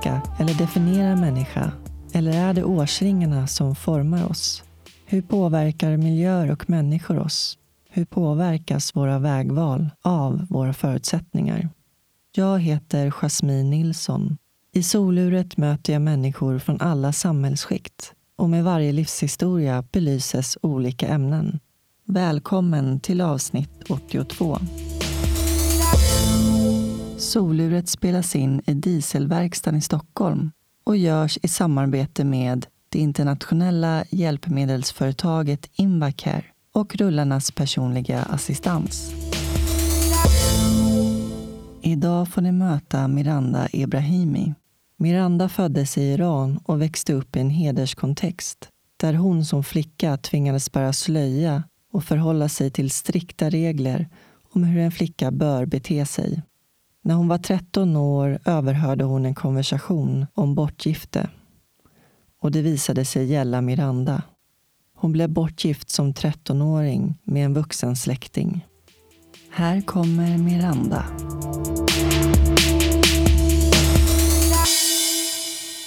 påverka eller definiera människa? Eller är det årsringarna som formar oss? Hur påverkar miljöer och människor oss? Hur påverkas våra vägval av våra förutsättningar? Jag heter Jasmine Nilsson. I soluret möter jag människor från alla samhällsskikt och med varje livshistoria belyses olika ämnen. Välkommen till avsnitt 82. Soluret spelas in i Dieselverkstan i Stockholm och görs i samarbete med det internationella hjälpmedelsföretaget Invacare och rullarnas personliga assistans. Idag får ni möta Miranda Ebrahimi. Miranda föddes i Iran och växte upp i en hederskontext där hon som flicka tvingades bära slöja och förhålla sig till strikta regler om hur en flicka bör bete sig. När hon var 13 år överhörde hon en konversation om bortgifte. Och det visade sig gälla Miranda. Hon blev bortgift som 13-åring med en vuxen släkting. Här kommer Miranda.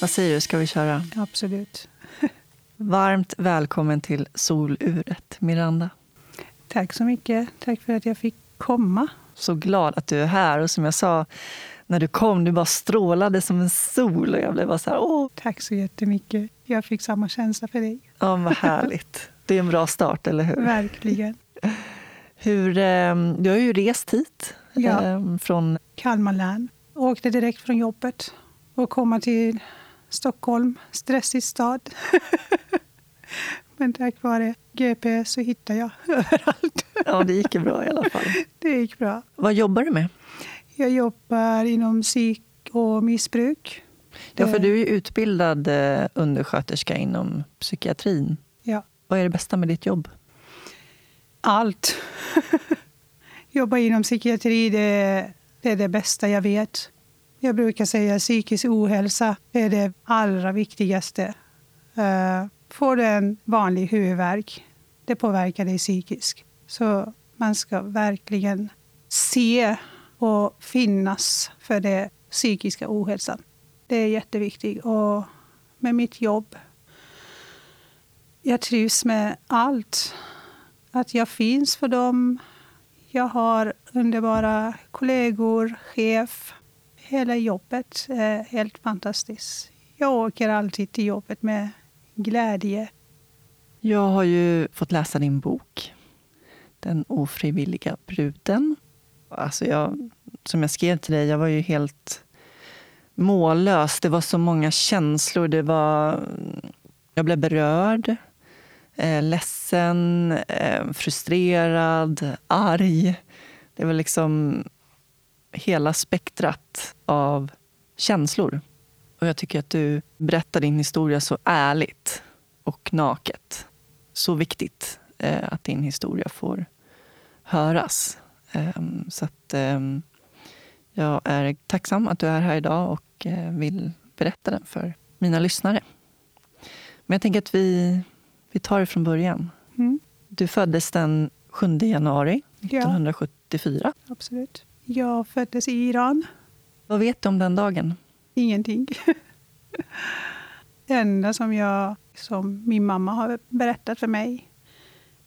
Vad säger du, ska vi köra? Absolut. Varmt välkommen till Soluret, Miranda. Tack så mycket. Tack för att jag fick komma. Så glad att du är här. Och som jag sa, när du kom, du bara strålade som en sol. Och jag blev bara så här, åh. Tack så jättemycket. Jag fick samma känsla för dig. Ja, vad härligt. Det är en bra start, eller hur? Verkligen. Hur, eh, du har ju rest hit ja. eh, från... Kalmar län. Åkte direkt från jobbet och komma till Stockholm. Stressig stad. Men tack vare GPS så hittade jag överallt. Ja, det gick ju bra i alla fall. Det gick bra. Vad jobbar du med? Jag jobbar inom psyk och missbruk. Ja, för du är utbildad eh, undersköterska inom psykiatrin. Ja. Vad är det bästa med ditt jobb? Allt. Jobba inom psykiatri, det, det är det bästa jag vet. Jag brukar säga att psykisk ohälsa är det allra viktigaste. Får du en vanlig huvudvärk, det påverkar dig psykiskt. Så man ska verkligen se och finnas för den psykiska ohälsan. Det är jätteviktigt. Och med mitt jobb, jag trivs med allt. Att jag finns för dem. Jag har underbara kollegor, chef. Hela jobbet är helt fantastiskt. Jag åker alltid till jobbet med glädje. Jag har ju fått läsa din bok Den ofrivilliga bruden. Alltså jag, som jag skrev till dig, jag var ju helt mållös. Det var så många känslor. Det var, jag blev berörd, eh, ledsen, eh, frustrerad, arg. Det var liksom hela spektrat av känslor. Och jag tycker att du berättar din historia så ärligt och naket. Så viktigt eh, att din historia får höras. Eh, så att eh, jag är tacksam att du är här idag och eh, vill berätta den för mina lyssnare. Men jag tänker att vi, vi tar det från början. Mm. Du föddes den 7 januari 1974. Ja, absolut. Jag föddes i Iran. Vad vet du om den dagen? Ingenting. Det enda som, jag, som min mamma har berättat för mig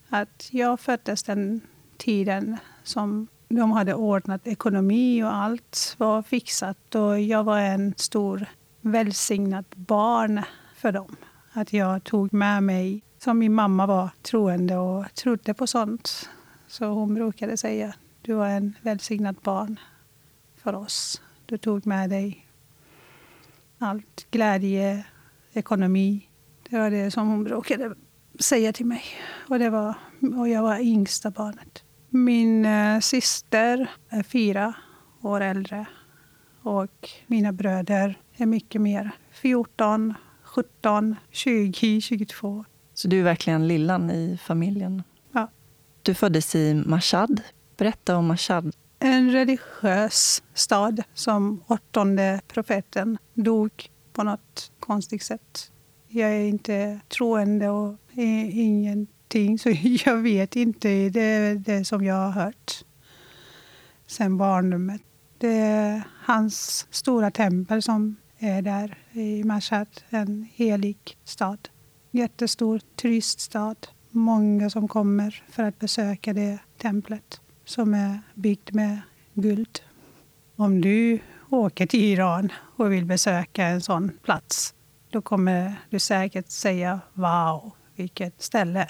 att jag föddes den tiden som de hade ordnat ekonomi och allt var fixat. Och jag var en stor välsignat barn för dem. Att jag tog med mig, som min mamma var troende och trodde på sånt. Så hon brukade säga, du var en välsignat barn för oss. Du tog med dig allt. Glädje, ekonomi. Det var det som hon brukade säga till mig. Och, det var, och jag var yngsta barnet. Min eh, syster är fyra år äldre. Och mina bröder är mycket mer. 14, 17, 20, 22. Så du är verkligen lillan i familjen? Ja. Du föddes i Mashhad. Berätta om Mashhad. En religiös stad som åttonde profeten dog på något konstigt sätt. Jag är inte troende och ingenting, så jag vet inte. Det är det som jag har hört sen barndomen. Det är hans stora tempel som är där i Mashhad, en helig stad. Jättestor turiststad. Många som kommer för att besöka det templet som är byggt med guld. Om du åker till Iran och vill besöka en sån plats då kommer du säkert säga wow, vilket ställe,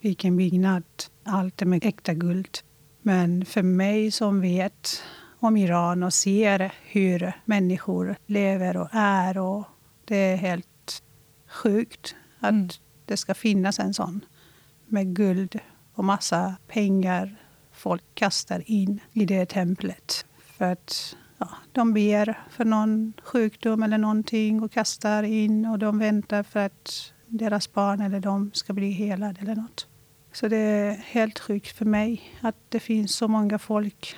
vilken byggnad. Allt är med äkta guld. Men för mig som vet om Iran och ser hur människor lever och är. Och det är helt sjukt att mm. det ska finnas en sån med guld och massa pengar folk kastar in i det templet. För att ja, de ber för någon sjukdom eller någonting och kastar in och de väntar för att deras barn eller de ska bli helade eller något. Så det är helt sjukt för mig att det finns så många folk,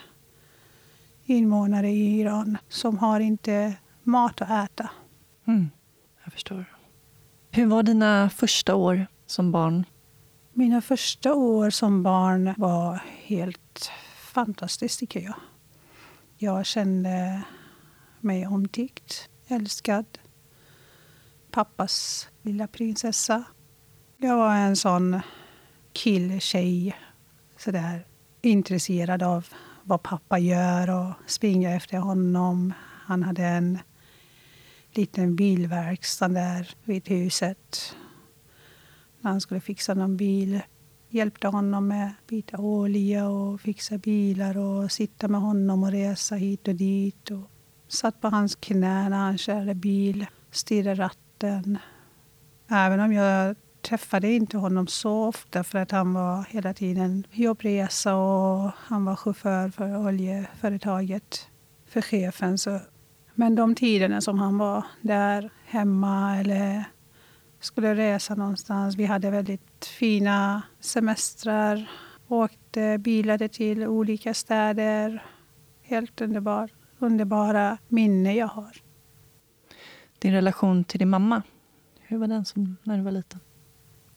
invånare i Iran, som har inte mat att äta. Mm, jag förstår. Hur var dina första år som barn? Mina första år som barn var helt fantastiskt, tycker jag. Jag kände mig omtyckt, älskad. Pappas lilla prinsessa. Jag var en sån killtjej. Sådär intresserad av vad pappa gör och springa efter honom. Han hade en liten bilverkstad där vid huset. När han skulle fixa någon bil hjälpte honom med att byta olja och fixa bilar och sitta med honom och resa hit och dit. Och satt på hans knä när han körde bil, styrde ratten. Även om jag träffade inte honom så ofta för att han var hela tiden jobbresa och han var chaufför för oljeföretaget, för chefen. Så. Men de tiderna som han var där hemma eller skulle resa någonstans. Vi hade väldigt fina semestrar. Åkte bilade till olika städer. Helt underbar, underbara minne jag har. Din relation till din mamma, hur var den som när du var liten?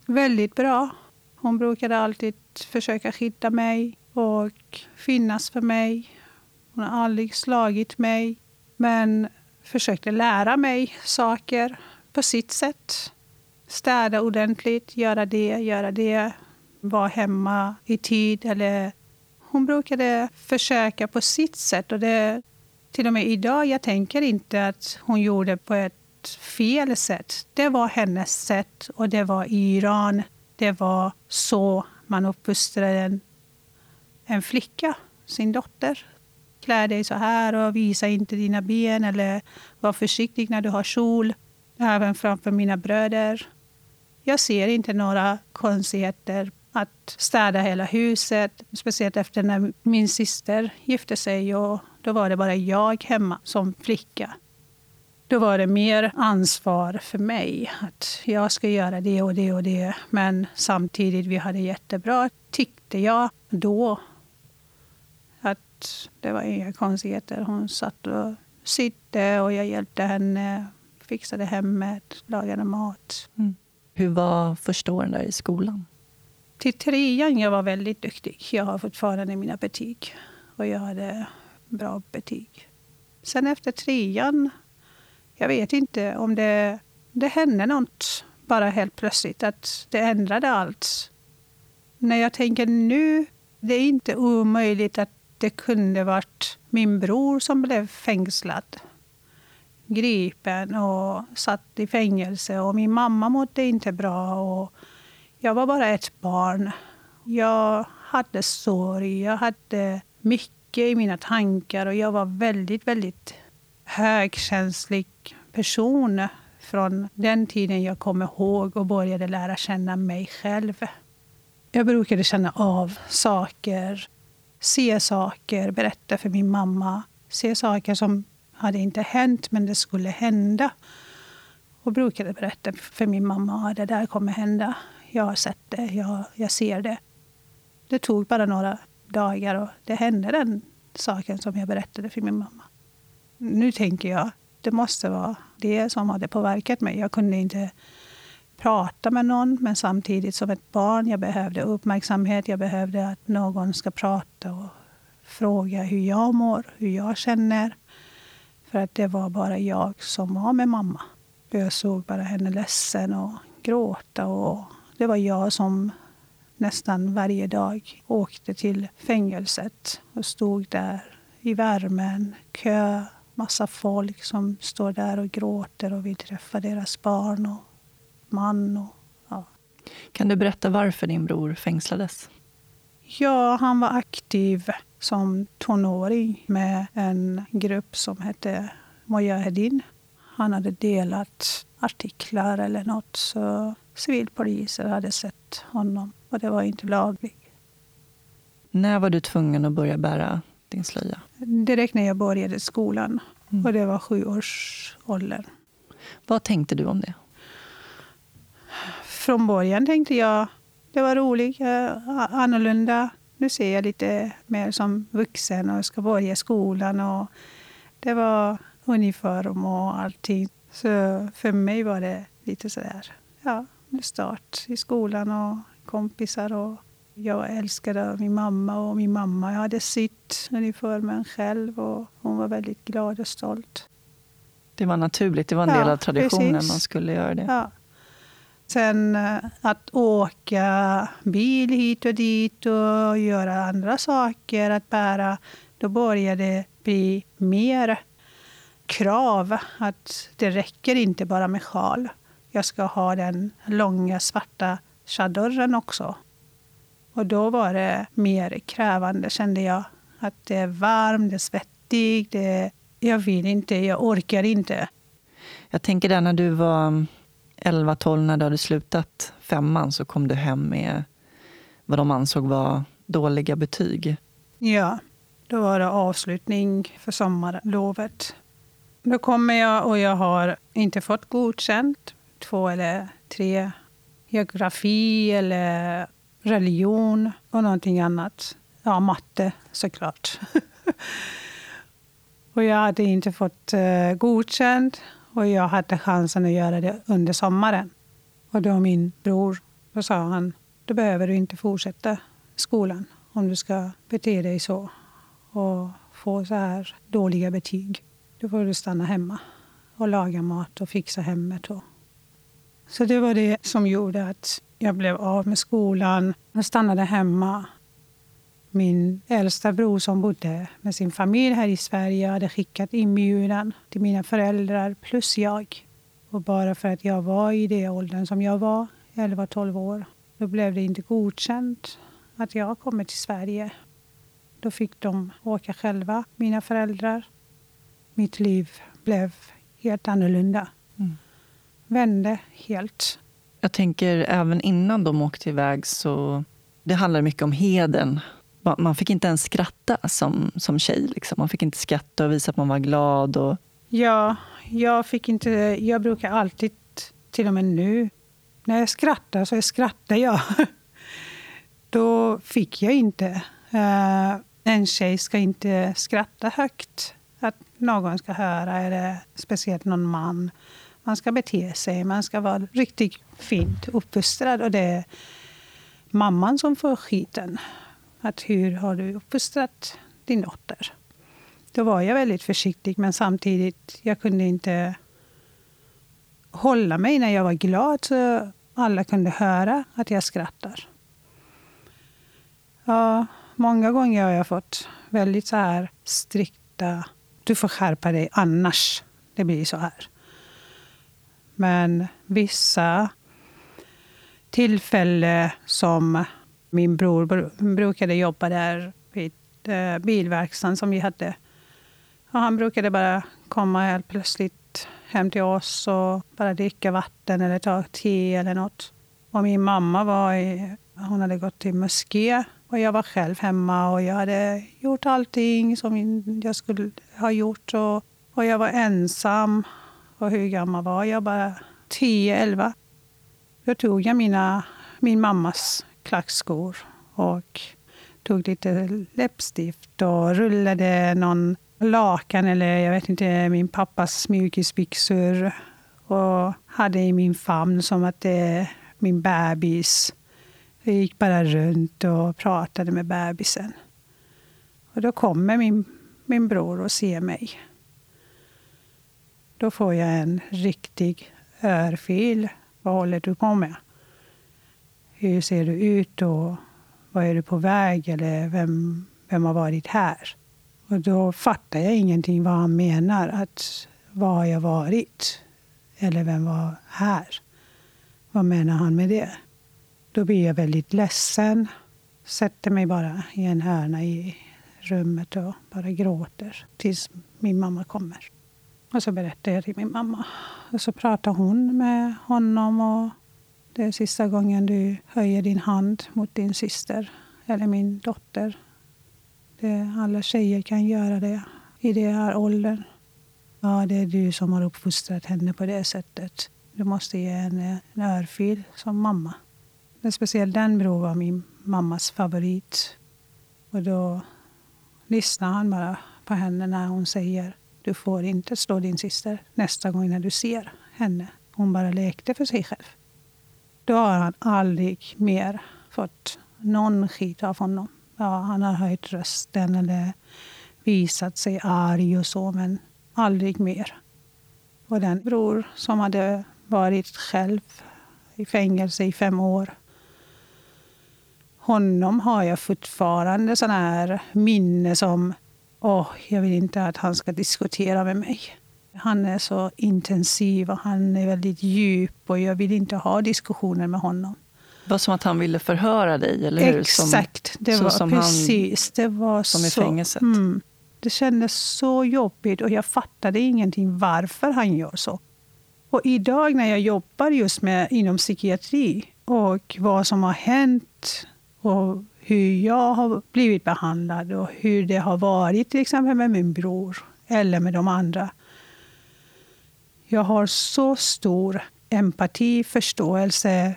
Väldigt bra. Hon brukade alltid försöka skydda mig och finnas för mig. Hon har aldrig slagit mig, men försökte lära mig saker på sitt sätt städa ordentligt, göra det, göra det, vara hemma i tid. Eller hon brukade försöka på sitt sätt. Och det, till och med idag, jag tänker inte att hon gjorde på ett fel sätt. Det var hennes sätt och det var i Iran. Det var så man uppfostrade en, en flicka, sin dotter. Klä dig så här och visa inte dina ben eller var försiktig när du har kjol. Även framför mina bröder. Jag ser inte några konstigheter att städa hela huset. Speciellt efter när min syster gifte sig. Och då var det bara jag hemma som flicka. Då var det mer ansvar för mig. Att jag ska göra det och det och det. Men samtidigt, vi hade jättebra, tyckte jag då. Att det var inga konstigheter. Hon satt och sydde och jag hjälpte henne. Fixade hemmet, lagade mat. Mm. Hur var första åren där i skolan? Till trean jag var väldigt duktig. Jag har fortfarande mina betyg. Och jag hade bra betyg. Sen efter trean, jag vet inte om det, det hände något bara helt plötsligt. Att det ändrade allt. När jag tänker nu, det är inte omöjligt att det kunde varit min bror som blev fängslad gripen och satt i fängelse. Och min mamma mådde inte bra. Och jag var bara ett barn. Jag hade sorg, jag hade mycket i mina tankar och jag var väldigt, väldigt högkänslig person från den tiden jag kommer ihåg och började lära känna mig själv. Jag brukade känna av saker, se saker, berätta för min mamma. Se saker som hade inte hänt, men det skulle hända. Och brukade berätta för min mamma att det där kommer hända. Jag har sett det, jag, jag ser det. Det tog bara några dagar och det hände den saken som jag berättade för min mamma. Nu tänker jag, det måste vara det som hade påverkat mig. Jag kunde inte prata med någon, men samtidigt som ett barn, jag behövde uppmärksamhet. Jag behövde att någon ska prata och fråga hur jag mår, hur jag känner. För att det var bara jag som var med mamma. Jag såg bara henne ledsen och gråta. Och det var jag som nästan varje dag åkte till fängelset och stod där i värmen, kö, massa folk som står där och gråter och vill träffa deras barn och man. Och, ja. Kan du berätta varför din bror fängslades? Ja, han var aktiv som tonåring med en grupp som hette Mujahedin. Han hade delat artiklar eller nåt så civilpoliser hade sett honom och det var inte lagligt. När var du tvungen att börja bära din slöja? Direkt när jag började skolan. Mm. Och det var sju års ålder. Vad tänkte du om det? Från början tänkte jag det var roligt, annorlunda. Nu ser jag lite mer som vuxen och ska börja skolan. Och det var uniform och allting. Så för mig var det lite sådär, ja, start i skolan och kompisar. Och jag älskade min mamma och min mamma jag hade sytt uniformen själv och hon var väldigt glad och stolt. Det var naturligt, det var en ja, del av traditionen, precis. man skulle göra det. Ja. Sen eh, att åka bil hit och dit och göra andra saker, att bära, då började det bli mer krav. Att det räcker inte bara med sjal. Jag ska ha den långa svarta chadorren också. Och då var det mer krävande, kände jag. Att det är varmt, det är svettigt, det, jag vill inte, jag orkar inte. Jag tänker där när du var 11-12, när du hade slutat femman, så kom du hem med vad de ansåg var dåliga betyg. Ja, då var det avslutning för sommarlovet. Då kommer jag och jag har inte fått godkänt två eller tre geografi eller religion och någonting annat. Ja, matte såklart. och jag hade inte fått eh, godkänt och jag hade chansen att göra det under sommaren. Och då min bror, då sa han, då behöver du inte fortsätta skolan om du ska bete dig så och få så här dåliga betyg. Då får du stanna hemma och laga mat och fixa hemmet. Och. Så det var det som gjorde att jag blev av med skolan och stannade hemma. Min äldsta bror som bodde med sin familj här i Sverige hade skickat inbjudan till mina föräldrar plus jag. Och bara för att jag var i det åldern som jag var, 11-12 år, då blev det inte godkänt att jag kommer till Sverige. Då fick de åka själva, mina föräldrar. Mitt liv blev helt annorlunda. Mm. Vände helt. Jag tänker även innan de åkte iväg så det handlar mycket om heden. Man fick inte ens skratta som, som tjej. Liksom. Man fick inte skratta och visa att man var glad. Och... Ja, jag fick inte... Jag brukar alltid, till och med nu, när jag skrattar så skrattar jag. Då fick jag inte. Eh, en tjej ska inte skratta högt. Att någon ska höra, eller speciellt någon man. Man ska bete sig, man ska vara riktigt fint uppfostrad. Och det är mamman som får skiten. Att hur har du uppfostrat din dotter? Då var jag väldigt försiktig, men samtidigt jag kunde inte hålla mig när jag var glad så alla kunde höra att jag skrattar. Ja, många gånger har jag fått väldigt så här strikta... Du får skärpa dig, annars det blir så här. Men vissa tillfällen som min bror brukade jobba där vid eh, bilverkstaden som vi hade. Och han brukade bara komma helt plötsligt hem till oss och bara dricka vatten eller ta te eller något. Och min mamma var i, hon hade gått till moské och jag var själv hemma och jag hade gjort allting som jag skulle ha gjort. Och, och jag var ensam. Och hur gammal var jag? Bara 10, 11. Då tog jag mina, min mammas klackskor och tog lite läppstift och rullade någon lakan eller jag vet inte, min pappas mjukisbyxor och hade i min famn som att det är min bebis. Jag gick bara runt och pratade med bebisen. Och då kommer min, min bror och ser mig. Då får jag en riktig örfil. Vad håller du på med? Hur ser du ut och vad är du på väg? Eller vem, vem har varit här? Och då fattar jag ingenting vad han menar. Att var har jag varit? Eller vem var här? Vad menar han med det? Då blir jag väldigt ledsen. Sätter mig bara i en hörna i rummet och bara gråter tills min mamma kommer. Och så berättar jag till min mamma. Och så pratar hon med honom. och det är sista gången du höjer din hand mot din syster eller min dotter. Det, alla tjejer kan göra det i den här åldern. Ja, det är du som har uppfostrat henne på det sättet. Du måste ge henne en örfil som mamma. Men speciellt den bror var min mammas favorit. Och då lyssnar han bara på henne när hon säger du får inte slå din syster nästa gång när du ser henne. Hon bara lekte för sig själv. Då har han aldrig mer fått någon skit av honom. Ja, han har höjt rösten eller visat sig arg och så, men aldrig mer. Och den bror som hade varit själv i fängelse i fem år. Honom har jag fortfarande sådana här minne som åh, jag vill inte att han ska diskutera med mig. Han är så intensiv och han är väldigt djup och jag vill inte ha diskussioner med honom. Det var som att han ville förhöra dig, eller hur? Exakt, som, det var som precis. Han, det var som i så, fängelset. Mm, det kändes så jobbigt och jag fattade ingenting varför han gör så. Och idag när jag jobbar just med inom psykiatri och vad som har hänt och hur jag har blivit behandlad och hur det har varit till exempel med min bror eller med de andra. Jag har så stor empati, förståelse.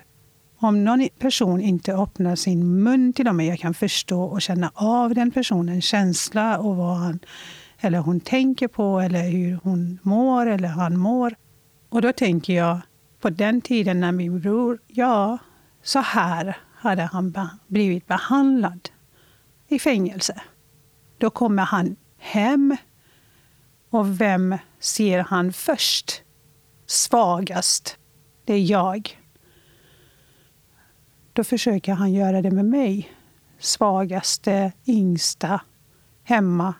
Om någon person inte öppnar sin mun till mig, jag kan förstå och känna av den personens känsla och vad han eller hon tänker på eller hur hon mår eller han mår. Och då tänker jag på den tiden när min bror, ja, så här hade han blivit behandlad i fängelse. Då kommer han hem och vem ser han först? Svagast. Det är jag. Då försöker han göra det med mig. Svagaste, yngsta, hemma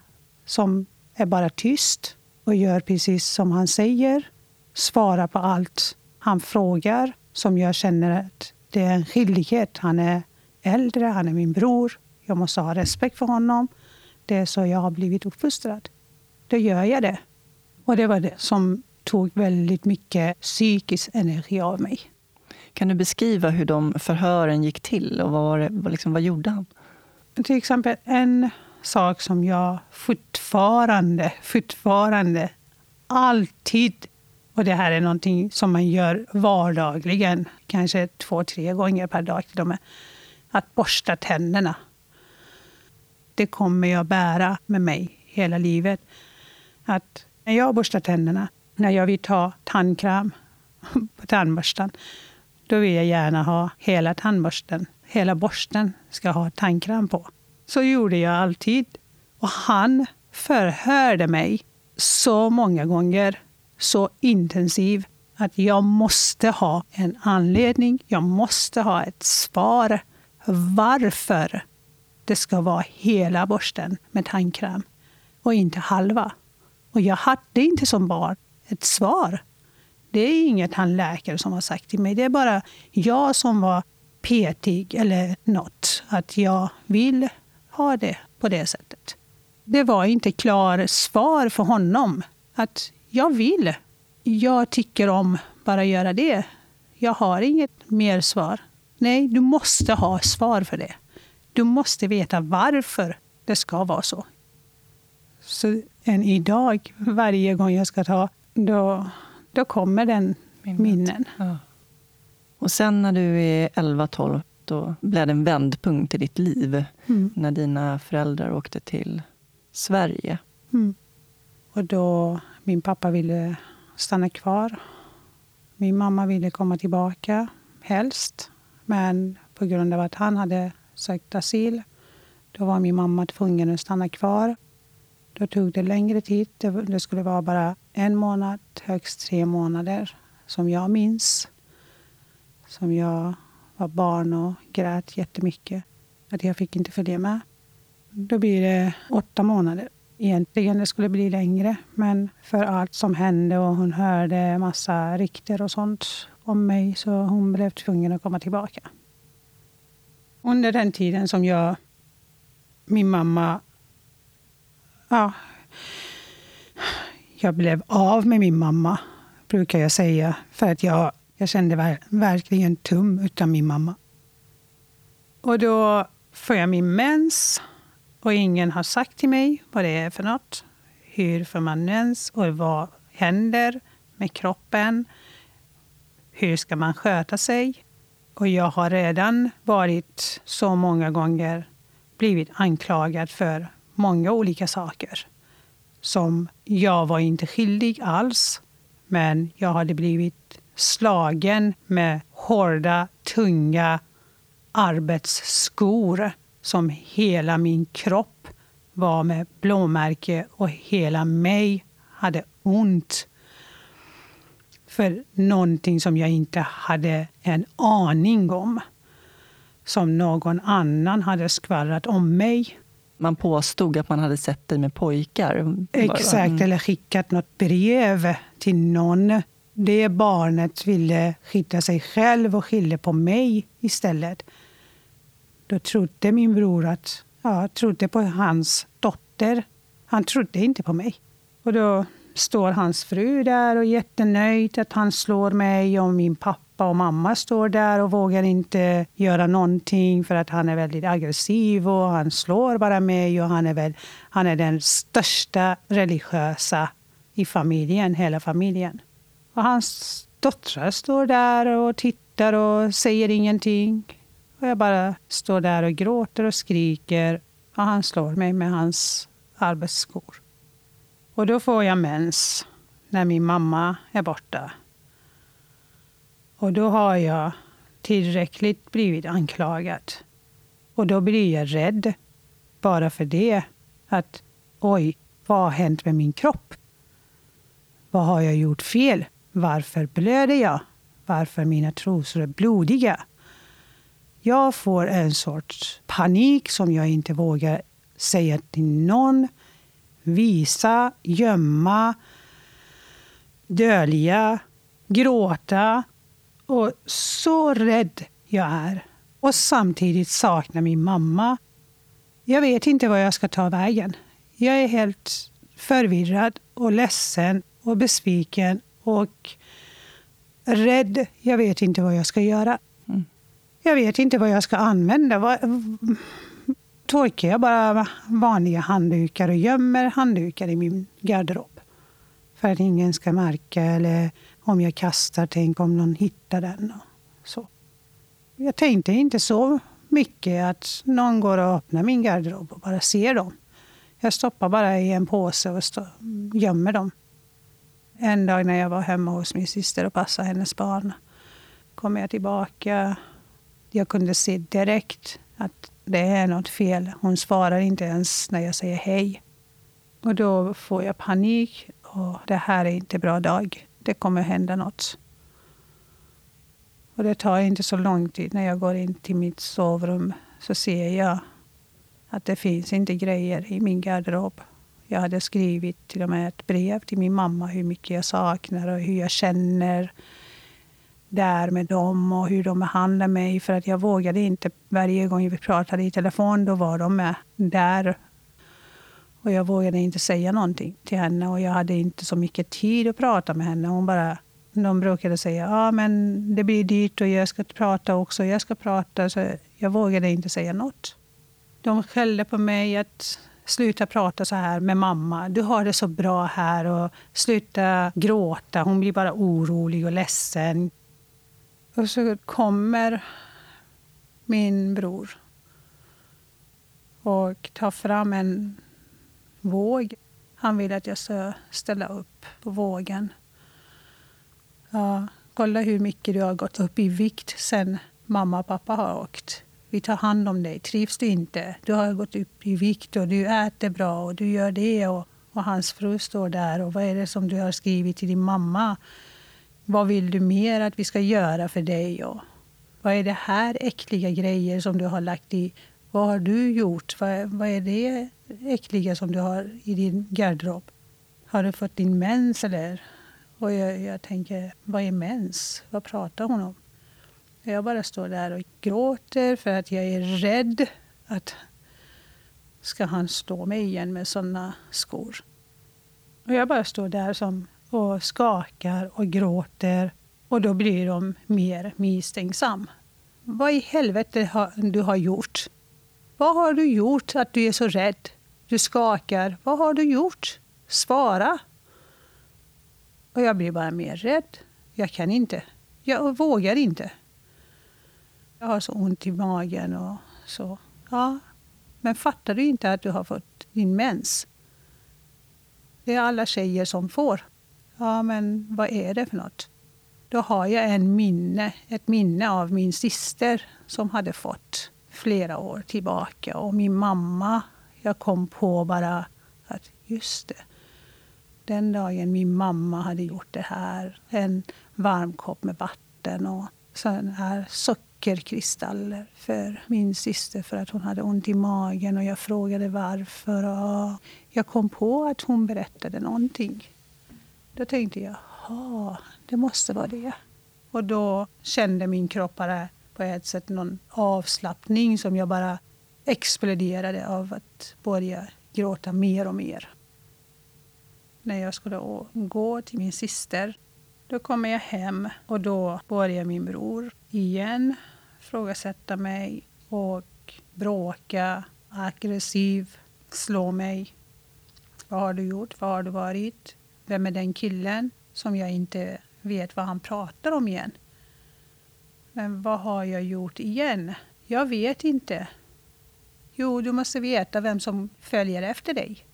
som är bara tyst och gör precis som han säger. Svarar på allt han frågar som jag känner att det är en skyldighet. Han är äldre, han är min bror. Jag måste ha respekt för honom. Det är så jag har blivit uppfostrad. Då gör jag det. Och det var det som tog väldigt mycket psykisk energi av mig. Kan du beskriva hur de förhören gick till och vad, det, liksom, vad gjorde han? Till exempel en sak som jag fortfarande, fortfarande, alltid och det här är någonting som man gör vardagligen, kanske två, tre gånger per dag till och med. Att borsta tänderna. Det kommer jag bära med mig hela livet. Att när jag borstar tänderna, när jag vill ta tandkräm på tandborsten, då vill jag gärna ha hela tandborsten. Hela borsten ska ha tandkräm på. Så gjorde jag alltid. Och han förhörde mig så många gånger så intensivt, att jag måste ha en anledning, jag måste ha ett svar varför det ska vara hela borsten med tandkräm och inte halva. Och jag hade inte som barn ett svar. Det är inget tandläkare som har sagt till mig. Det är bara jag som var petig eller något. Att jag vill ha det på det sättet. Det var inte klart svar för honom. Att jag vill. Jag tycker om bara göra det. Jag har inget mer svar. Nej, du måste ha svar för det. Du måste veta varför det ska vara så. Så än idag, varje gång jag ska ta, då, då kommer den Minnet. minnen. Ja. Och sen när du är 11-12, då blev det en vändpunkt i ditt liv. Mm. När dina föräldrar åkte till Sverige. Mm. Och då min pappa ville stanna kvar. Min mamma ville komma tillbaka, helst. Men på grund av att han hade sökt asyl Då var min mamma tvungen att stanna kvar. Då tog det längre tid. Det skulle vara bara en månad, högst tre månader, som jag minns. Som jag var barn och grät jättemycket. Att jag fick inte följa med. Då blir det åtta månader. Egentligen det skulle bli längre, men för allt som hände och hon hörde massa rykten och sånt om mig så hon blev tvungen att komma tillbaka. Under den tiden som jag, min mamma, ja, jag blev av med min mamma, brukar jag säga. För att jag, jag kände verkligen tum utan min mamma. Och då får jag min mens och ingen har sagt till mig vad det är för något. Hur får man mens och vad händer med kroppen? Hur ska man sköta sig? Och jag har redan varit så många gånger blivit anklagad för många olika saker. Som jag var inte skyldig alls, men jag hade blivit slagen med hårda, tunga arbetsskor som hela min kropp var med blåmärke och hela mig hade ont för någonting som jag inte hade en aning om. Som någon annan hade skvallrat om mig. Man påstod att man hade sett dig med pojkar? Exakt, mm. eller skickat något brev till någon. Det barnet ville skydda sig själv och skyllde på mig istället. Då trodde min bror att, ja, trodde på hans dotter. Han trodde inte på mig. Och då står hans fru där och är jättenöjd att han slår mig och min pappa och mamma står där och vågar inte göra någonting för att han är väldigt aggressiv och han slår bara mig och han är, väl, han är den största religiösa i familjen, hela familjen. Och hans döttrar står där och tittar och säger ingenting. Och jag bara står där och gråter och skriker och han slår mig med hans arbetsskor. Och då får jag mens när min mamma är borta. Och då har jag tillräckligt blivit anklagad. Och då blir jag rädd bara för det. Att oj, vad har hänt med min kropp? Vad har jag gjort fel? Varför blöder jag? Varför mina trosor är blodiga? Jag får en sorts panik som jag inte vågar säga till någon visa, gömma, dölja, gråta. Och så rädd jag är. Och samtidigt saknar min mamma. Jag vet inte vad jag ska ta vägen. Jag är helt förvirrad och ledsen och besviken och rädd. Jag vet inte vad jag ska göra. Mm. Jag vet inte vad jag ska använda torkar jag bara vanliga handdukar och gömmer handdukar i min garderob. För att ingen ska märka eller om jag kastar, tänk om någon hittar den. Och så. Jag tänkte inte så mycket att någon går och öppnar min garderob och bara ser dem. Jag stoppar bara i en påse och stå, gömmer dem. En dag när jag var hemma hos min syster och passade hennes barn kom jag tillbaka. Jag kunde se direkt att det är något fel. Hon svarar inte ens när jag säger hej. Och då får jag panik. Och det här är inte bra dag. Det kommer hända något. Och det tar inte så lång tid. När jag går in till mitt sovrum så ser jag att det finns inte grejer i min garderob. Jag hade skrivit till och med ett brev till min mamma hur mycket jag saknar och hur jag känner där med dem och hur de behandlade mig. För att jag vågade inte, varje gång vi pratade i telefon, då var de med där. Och jag vågade inte säga någonting till henne och jag hade inte så mycket tid att prata med henne. Hon bara, de brukade säga, ja men det blir dyrt och jag ska prata också, jag ska prata. Så jag vågade inte säga något. De skällde på mig att sluta prata så här med mamma. Du har det så bra här och sluta gråta. Hon blir bara orolig och ledsen. Och så kommer min bror och tar fram en våg. Han vill att jag ska ställa upp på vågen. Ja, kolla hur mycket du har gått upp i vikt sen mamma och pappa har åkt Vi tar hand om dig. Trivs du inte? Du har gått upp i vikt och du äter bra och du gör det. Och, och hans fru står där. Och vad är det som du har skrivit till din mamma? Vad vill du mer att vi ska göra för dig? Och vad är det här äckliga grejer som du har lagt i? Vad har du gjort? Vad, vad är det äckliga som du har i din garderob? Har du fått din mens eller? Och jag, jag tänker, vad är mens? Vad pratar hon om? Jag bara står där och gråter för att jag är rädd att ska han slå mig igen med såna skor. Och jag bara står där som, och skakar och gråter och då blir de mer misstänksam. Vad i helvete har du har gjort? Vad har du gjort att du är så rädd? Du skakar. Vad har du gjort? Svara! Och jag blir bara mer rädd. Jag kan inte. Jag vågar inte. Jag har så ont i magen och så. Ja, men fattar du inte att du har fått din mens? Det är alla tjejer som får. Ja, men vad är det för något? Då har jag en minne, ett minne av min syster som hade fått flera år tillbaka. Och min mamma, jag kom på bara att just det. Den dagen min mamma hade gjort det här, en varm kopp med vatten och sådana här sockerkristaller för min syster för att hon hade ont i magen. Och Jag frågade varför. Och jag kom på att hon berättade någonting. Då tänkte jag, ja, det måste vara det. Och då kände min kropp bara på ett sätt någon avslappning som jag bara exploderade av att börja gråta mer och mer. När jag skulle gå till min syster, då kommer jag hem och då börjar min bror igen frågasätta mig och bråka, aggressiv, slå mig. Vad har du gjort? Var har du varit? Vem är den killen som jag inte vet vad han pratar om igen? Men vad har jag gjort igen? Jag vet inte. Jo, du måste veta vem som följer efter dig.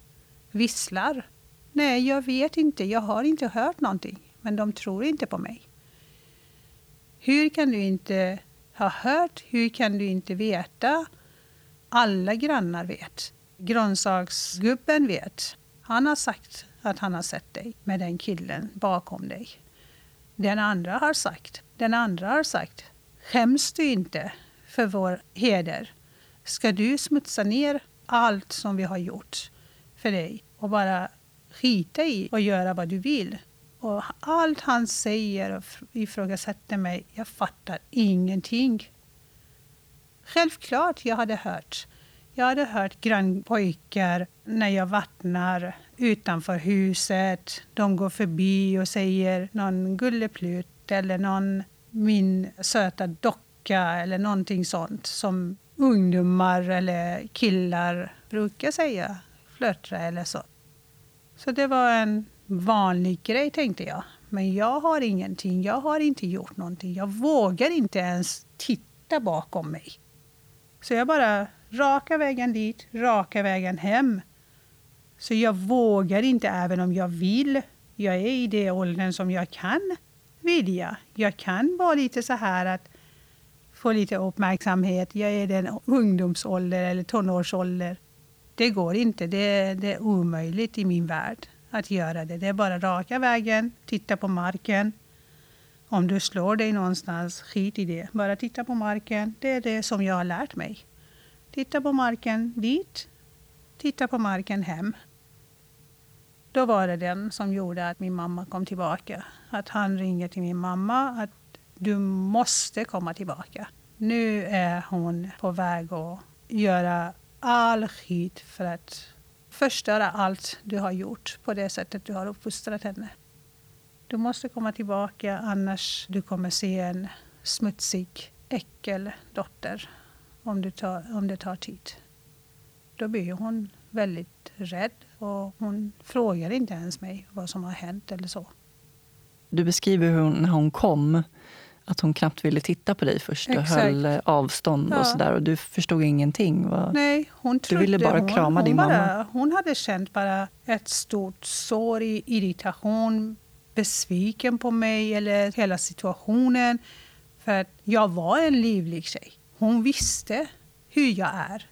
Visslar. Nej, jag vet inte. Jag har inte hört någonting. Men de tror inte på mig. Hur kan du inte ha hört? Hur kan du inte veta? Alla grannar vet. Grönsaksgubben vet. Han har sagt att han har sett dig med den killen bakom dig. Den andra har sagt. Den andra har sagt. Skäms du inte för vår heder? Ska du smutsa ner allt som vi har gjort för dig och bara skita i och göra vad du vill? Och allt han säger och ifrågasätter mig, jag fattar ingenting. Självklart jag hade hört. Jag hade hört grannpojkar när jag vattnar utanför huset. De går förbi och säger någon gulleplutt eller någon min söta docka eller någonting sånt som ungdomar eller killar brukar säga. Flörtra eller så. Så det var en vanlig grej tänkte jag. Men jag har ingenting, jag har inte gjort någonting. Jag vågar inte ens titta bakom mig. Så jag bara raka vägen dit, raka vägen hem. Så jag vågar inte även om jag vill. Jag är i det åldern som jag kan vilja. Jag kan vara lite så här att få lite uppmärksamhet. Jag är den ungdomsålder eller tonårsålder. Det går inte. Det, det är omöjligt i min värld att göra det. Det är bara raka vägen, titta på marken. Om du slår dig någonstans, skit i det. Bara titta på marken. Det är det som jag har lärt mig. Titta på marken dit, titta på marken hem. Då var det den som gjorde att min mamma kom tillbaka. Att han ringer till min mamma att du måste komma tillbaka. Nu är hon på väg att göra all skit för att förstöra allt du har gjort på det sättet du har uppfostrat henne. Du måste komma tillbaka annars du kommer se en smutsig äckeldotter om, du tar, om det tar tid. Då blir hon väldigt rädd och hon frågar inte ens mig vad som har hänt eller så. Du beskriver hur hon, när hon kom, att hon knappt ville titta på dig först och Exakt. höll eh, avstånd Ja. och sådär. Och du förstod ingenting. Vad... Nej, hon Du ville trodde- bara hon, krama hon din bara, mamma. Hon hade känt bara ett stort sorg, irritation, besviken på mig eller hela situationen. För att jag var en livlig tjej. Hon visste hur jag är.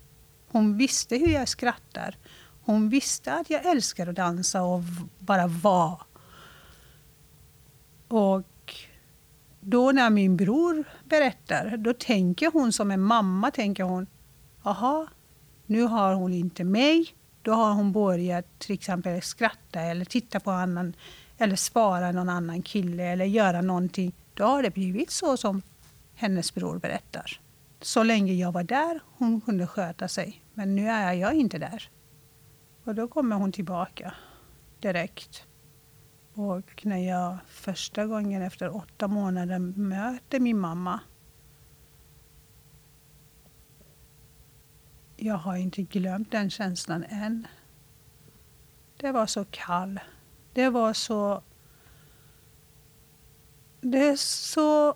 Hon visste hur jag skrattar. Hon visste att jag älskar att dansa och bara vara. Och då när min bror berättar, då tänker hon som en mamma. tänker hon, Aha, nu har hon inte mig. Då har hon börjat till exempel skratta eller titta på annan eller svara någon annan kille eller göra någonting. Då har det blivit så som hennes bror berättar. Så länge jag var där hon kunde sköta sig. Men nu är jag inte där. Och då kommer hon tillbaka direkt. Och när jag första gången efter åtta månader möter min mamma. Jag har inte glömt den känslan än. Det var så kall. Det var så... Det är så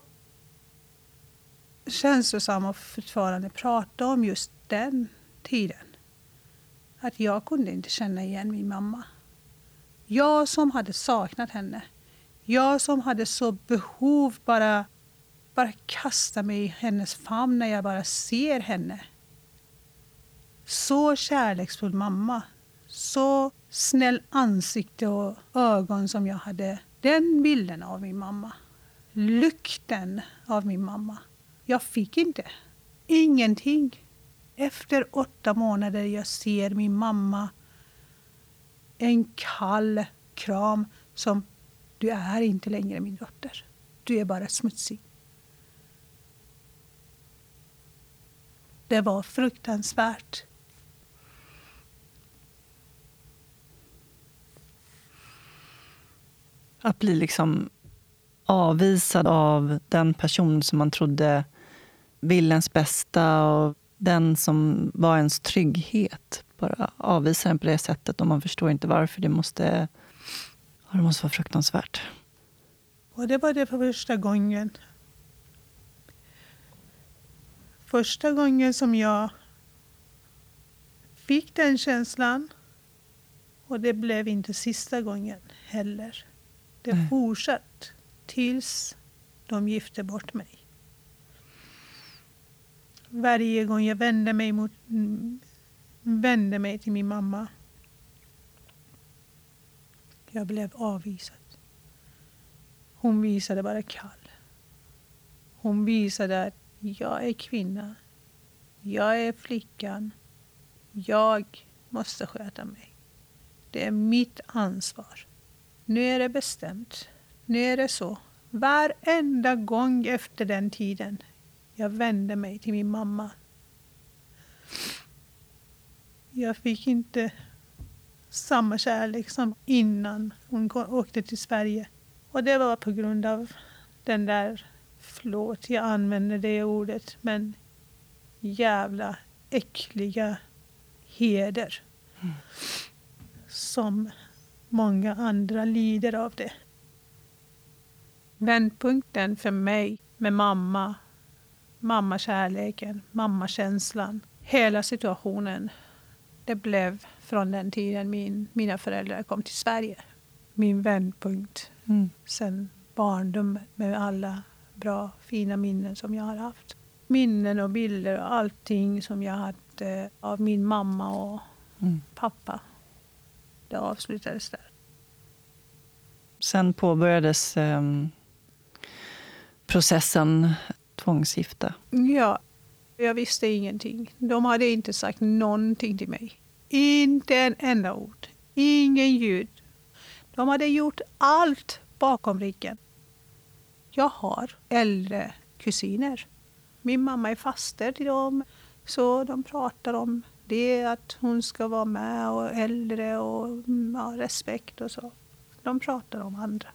känslosam att fortfarande prata om just den tiden. Att jag kunde inte känna igen min mamma. Jag som hade saknat henne. Jag som hade så behov bara bara kasta mig i hennes famn när jag bara ser henne. Så kärleksfull mamma. Så snäll ansikte och ögon som jag hade. Den bilden av min mamma. Lukten av min mamma. Jag fick inte. Ingenting. Efter åtta månader jag ser min mamma. En kall kram som du är inte längre min dotter. Du är bara smutsig. Det var fruktansvärt. Att bli liksom avvisad av den person som man trodde ville ens bästa och den som var ens trygghet. Bara avvisa den på det sättet och man förstår inte varför. Det måste, det måste vara fruktansvärt. Och det var det för första gången. Första gången som jag fick den känslan. Och det blev inte sista gången heller. Det fortsatte tills de gifte bort mig. Varje gång jag vände mig, mot, vände mig till min mamma. Jag blev avvisad. Hon visade bara kall. Hon visade att jag är kvinna. Jag är flickan. Jag måste sköta mig. Det är mitt ansvar. Nu är det bestämt. Nu är det så. Varenda gång efter den tiden jag vände mig till min mamma. Jag fick inte samma kärlek som innan hon åkte till Sverige. Och det var på grund av den där, förlåt jag använder det ordet, men jävla äckliga heder. Mm. Som många andra lider av det. Vändpunkten för mig med mamma, mammakärleken, mammakänslan, hela situationen. Det blev från den tiden min, mina föräldrar kom till Sverige. Min vändpunkt. Mm. Sen barndom med alla bra, fina minnen som jag har haft. Minnen och bilder och allting som jag hade av min mamma och mm. pappa. Det avslutades där. Sen påbörjades eh, processen tvångsgifta. Ja, jag visste ingenting. De hade inte sagt någonting till mig. Inte en enda ord. Ingen ljud. De hade gjort allt bakom ryggen. Jag har äldre kusiner. Min mamma är faster till dem. Så de pratar om det, att hon ska vara med och äldre och mm, ja, respekt och så. De pratar om andra.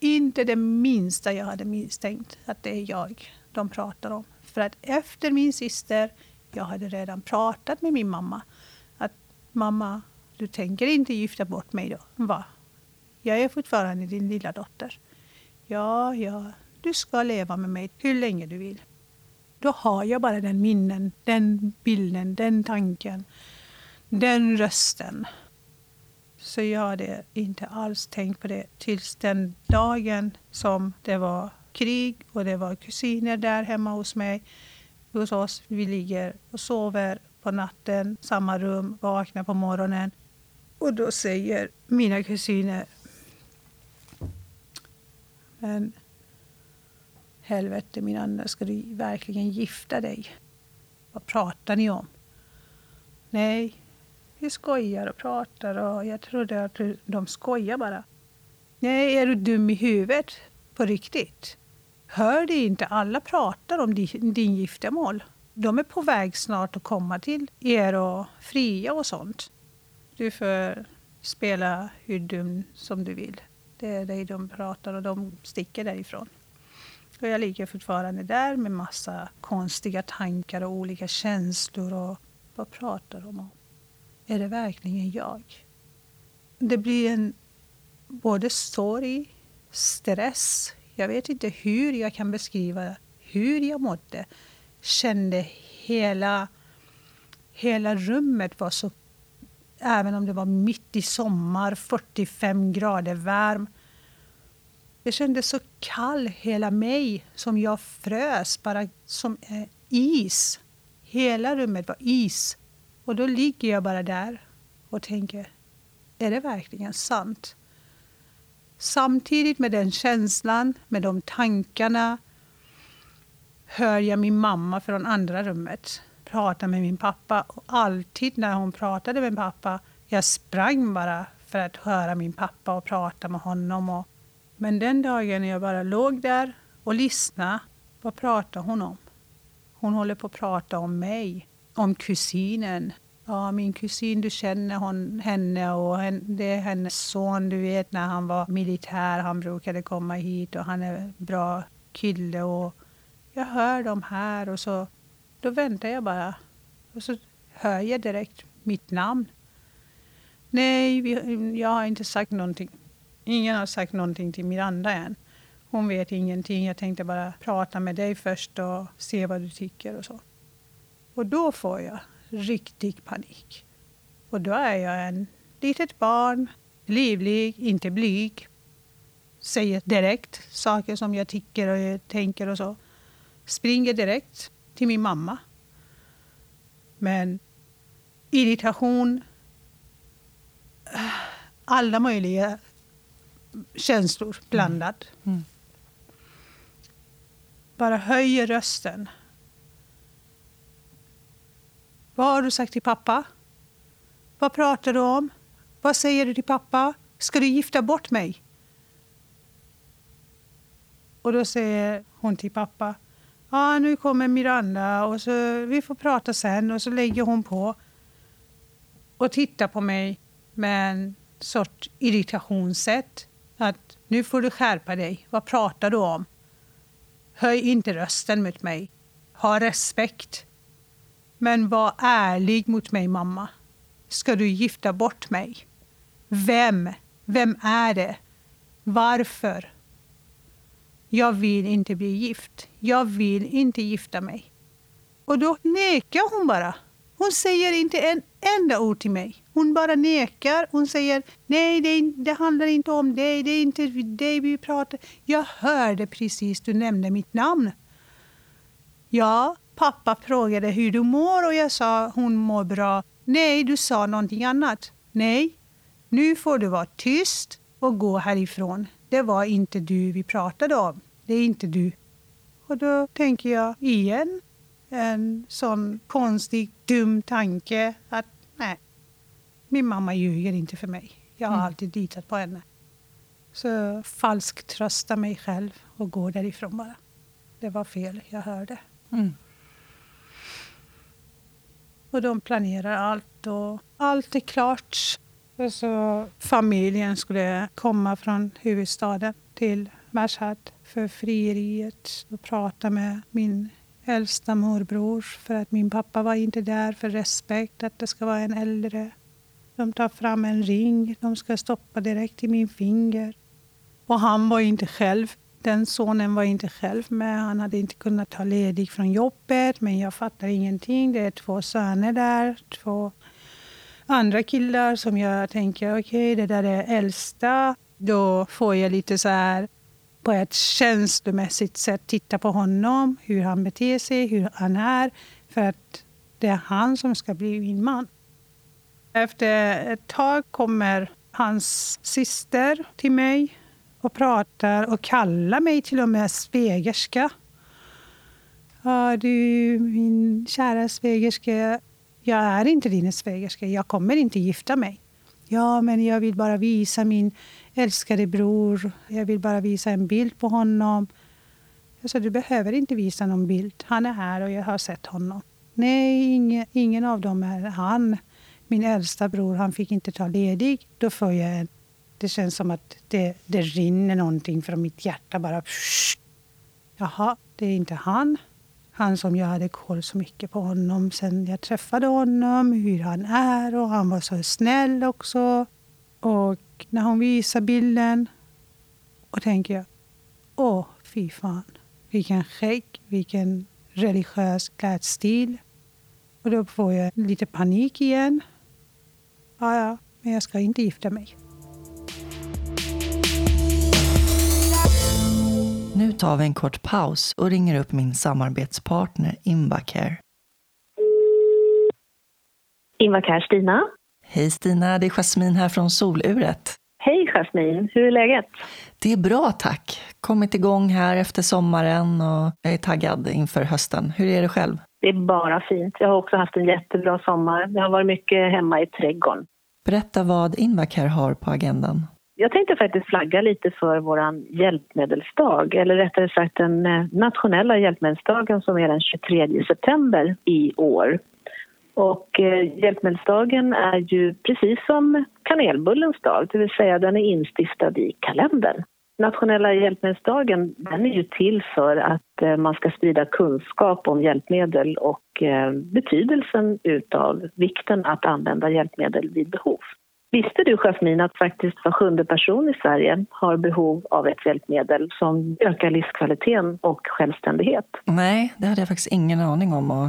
Inte det minsta jag hade misstänkt att det är jag de pratar om. För att efter min syster, jag hade redan pratat med min mamma. Att mamma, du tänker inte gifta bort mig då? Va? Jag är fortfarande din lilla dotter. Ja, ja, du ska leva med mig hur länge du vill. Då har jag bara den minnen, den bilden, den tanken, den rösten. Så jag hade inte alls tänkt på det tills den dagen som det var krig och det var kusiner där hemma hos mig. hos oss. Vi ligger och sover på natten, samma rum, vaknar på morgonen. Och då säger mina kusiner... Men helvete min Anna, ska du verkligen gifta dig? Vad pratar ni om? Nej, vi skojar och pratar och jag trodde att de skojar bara. Nej, är du dum i huvudet? På riktigt? Hör du inte? Alla pratar om din, din giftermål. De är på väg snart att komma till er och fria och sånt. Du får spela hur dum som du vill. Det är dig de pratar och de sticker därifrån. Och jag ligger fortfarande där med massa konstiga tankar och olika känslor. Och vad pratar de om? Är det verkligen jag? Det blir en både sorg, stress. Jag vet inte hur jag kan beskriva hur jag mådde. Kände hela, hela rummet var så... Även om det var mitt i sommar, 45 grader varm. Det kände så kall hela mig, som jag frös, bara som eh, is. Hela rummet var is. Och då ligger jag bara där och tänker, är det verkligen sant? Samtidigt med den känslan, med de tankarna hör jag min mamma från andra rummet prata med min pappa. Och alltid när hon pratade med pappa, jag sprang bara för att höra min pappa och prata med honom. Och, men den dagen jag bara låg där och lyssnade, vad pratade hon om? Hon håller på att prata om mig, om kusinen, Ja, min kusin, du känner hon, henne och det är hennes son. Du vet när han var militär, han brukade komma hit och han är en bra kille. Och jag hör dem här och så då väntar jag bara. Och så hör jag direkt mitt namn. Nej, vi, jag har inte sagt någonting. Ingen har sagt någonting till Miranda än. Hon vet ingenting. Jag tänkte bara prata med dig först och se vad du tycker och så. Och då får jag riktig panik. Och då är jag en litet barn, livlig, inte blyg. Säger direkt saker som jag tycker och tänker och så. Springer direkt till min mamma. Men irritation, alla möjliga känslor blandad. Mm. Mm. Bara höjer rösten vad har du sagt till pappa? Vad pratar du om? Vad säger du till pappa? Ska du gifta bort mig? Och då säger hon till pappa. Ja, nu kommer Miranda och så, vi får prata sen. Och så lägger hon på och tittar på mig med en sorts irritationssätt. Att nu får du skärpa dig. Vad pratar du om? Höj inte rösten mot mig. Ha respekt. Men var ärlig mot mig, mamma. Ska du gifta bort mig? Vem? Vem är det? Varför? Jag vill inte bli gift. Jag vill inte gifta mig. Och då nekar hon bara. Hon säger inte en enda ord till mig. Hon bara nekar. Hon säger nej, det, det handlar inte om dig. Det är inte dig vi pratar. Jag hörde precis du nämnde mitt namn. Ja, Pappa frågade hur du mår och jag sa hon mår bra. Nej, du sa någonting annat. Nej, nu får du vara tyst och gå härifrån. Det var inte du vi pratade om. Det är inte du. Och då tänker jag igen en sån konstig, dum tanke att nej, min mamma ljuger inte för mig. Jag har mm. alltid litat på henne. Så falskt trösta mig själv och gå därifrån bara. Det var fel jag hörde. Mm. Och de planerar allt och allt är klart. Och så familjen skulle komma från huvudstaden till Mashhad för frieriet och prata med min äldsta morbror för att min pappa var inte där för respekt att det ska vara en äldre. De tar fram en ring, de ska stoppa direkt i min finger. Och han var inte själv den sonen var inte själv med. Han hade inte kunnat ta ledigt från jobbet. Men jag fattar ingenting. Det är två söner där. Två andra killar som jag tänker, okej, okay, det där är äldsta. Då får jag lite så här på ett känslomässigt sätt titta på honom, hur han beter sig, hur han är. För att det är han som ska bli min man. Efter ett tag kommer hans syster till mig och pratar och kallar mig till och med svägerska. Ja, du, min kära svägerska, jag är inte din svägerska. Jag kommer inte gifta mig. Ja, men jag vill bara visa min älskade bror. Jag vill bara visa en bild på honom. Jag sa, du behöver inte visa någon bild. Han är här och jag har sett honom. Nej, ingen, ingen av dem är han. Min äldsta bror, han fick inte ta ledig. Då får jag det känns som att det, det rinner någonting från mitt hjärta. bara. Psh. Jaha, det är inte han. Han som jag hade koll så mycket på honom sen jag träffade honom, hur han är och han var så snäll också. Och när hon visar bilden och tänker jag, åh fy fan, vilken skägg, vilken religiös klädstil. Och då får jag lite panik igen. Ja, ja, men jag ska inte gifta mig. Nu tar vi en kort paus och ringer upp min samarbetspartner Invacare. Invacare Stina. Hej Stina, det är Jasmin här från Soluret. Hej Jasmin, hur är läget? Det är bra tack. Kommit igång här efter sommaren och jag är taggad inför hösten. Hur är det själv? Det är bara fint. Jag har också haft en jättebra sommar. Jag har varit mycket hemma i trädgården. Berätta vad Invacare har på agendan. Jag tänkte faktiskt flagga lite för vår hjälpmedelsdag, eller rättare sagt den eh, nationella hjälpmedelsdagen som är den 23 september i år. Och eh, hjälpmedelsdagen är ju precis som kanelbullens dag, det vill säga den är instiftad i kalendern. Nationella hjälpmedelsdagen den är ju till för att eh, man ska sprida kunskap om hjälpmedel och eh, betydelsen utav vikten att använda hjälpmedel vid behov. Visste du, Jasmin, att faktiskt var sjunde person i Sverige har behov av ett hjälpmedel som ökar livskvaliteten och självständighet? Nej, det hade jag faktiskt ingen aning om. Och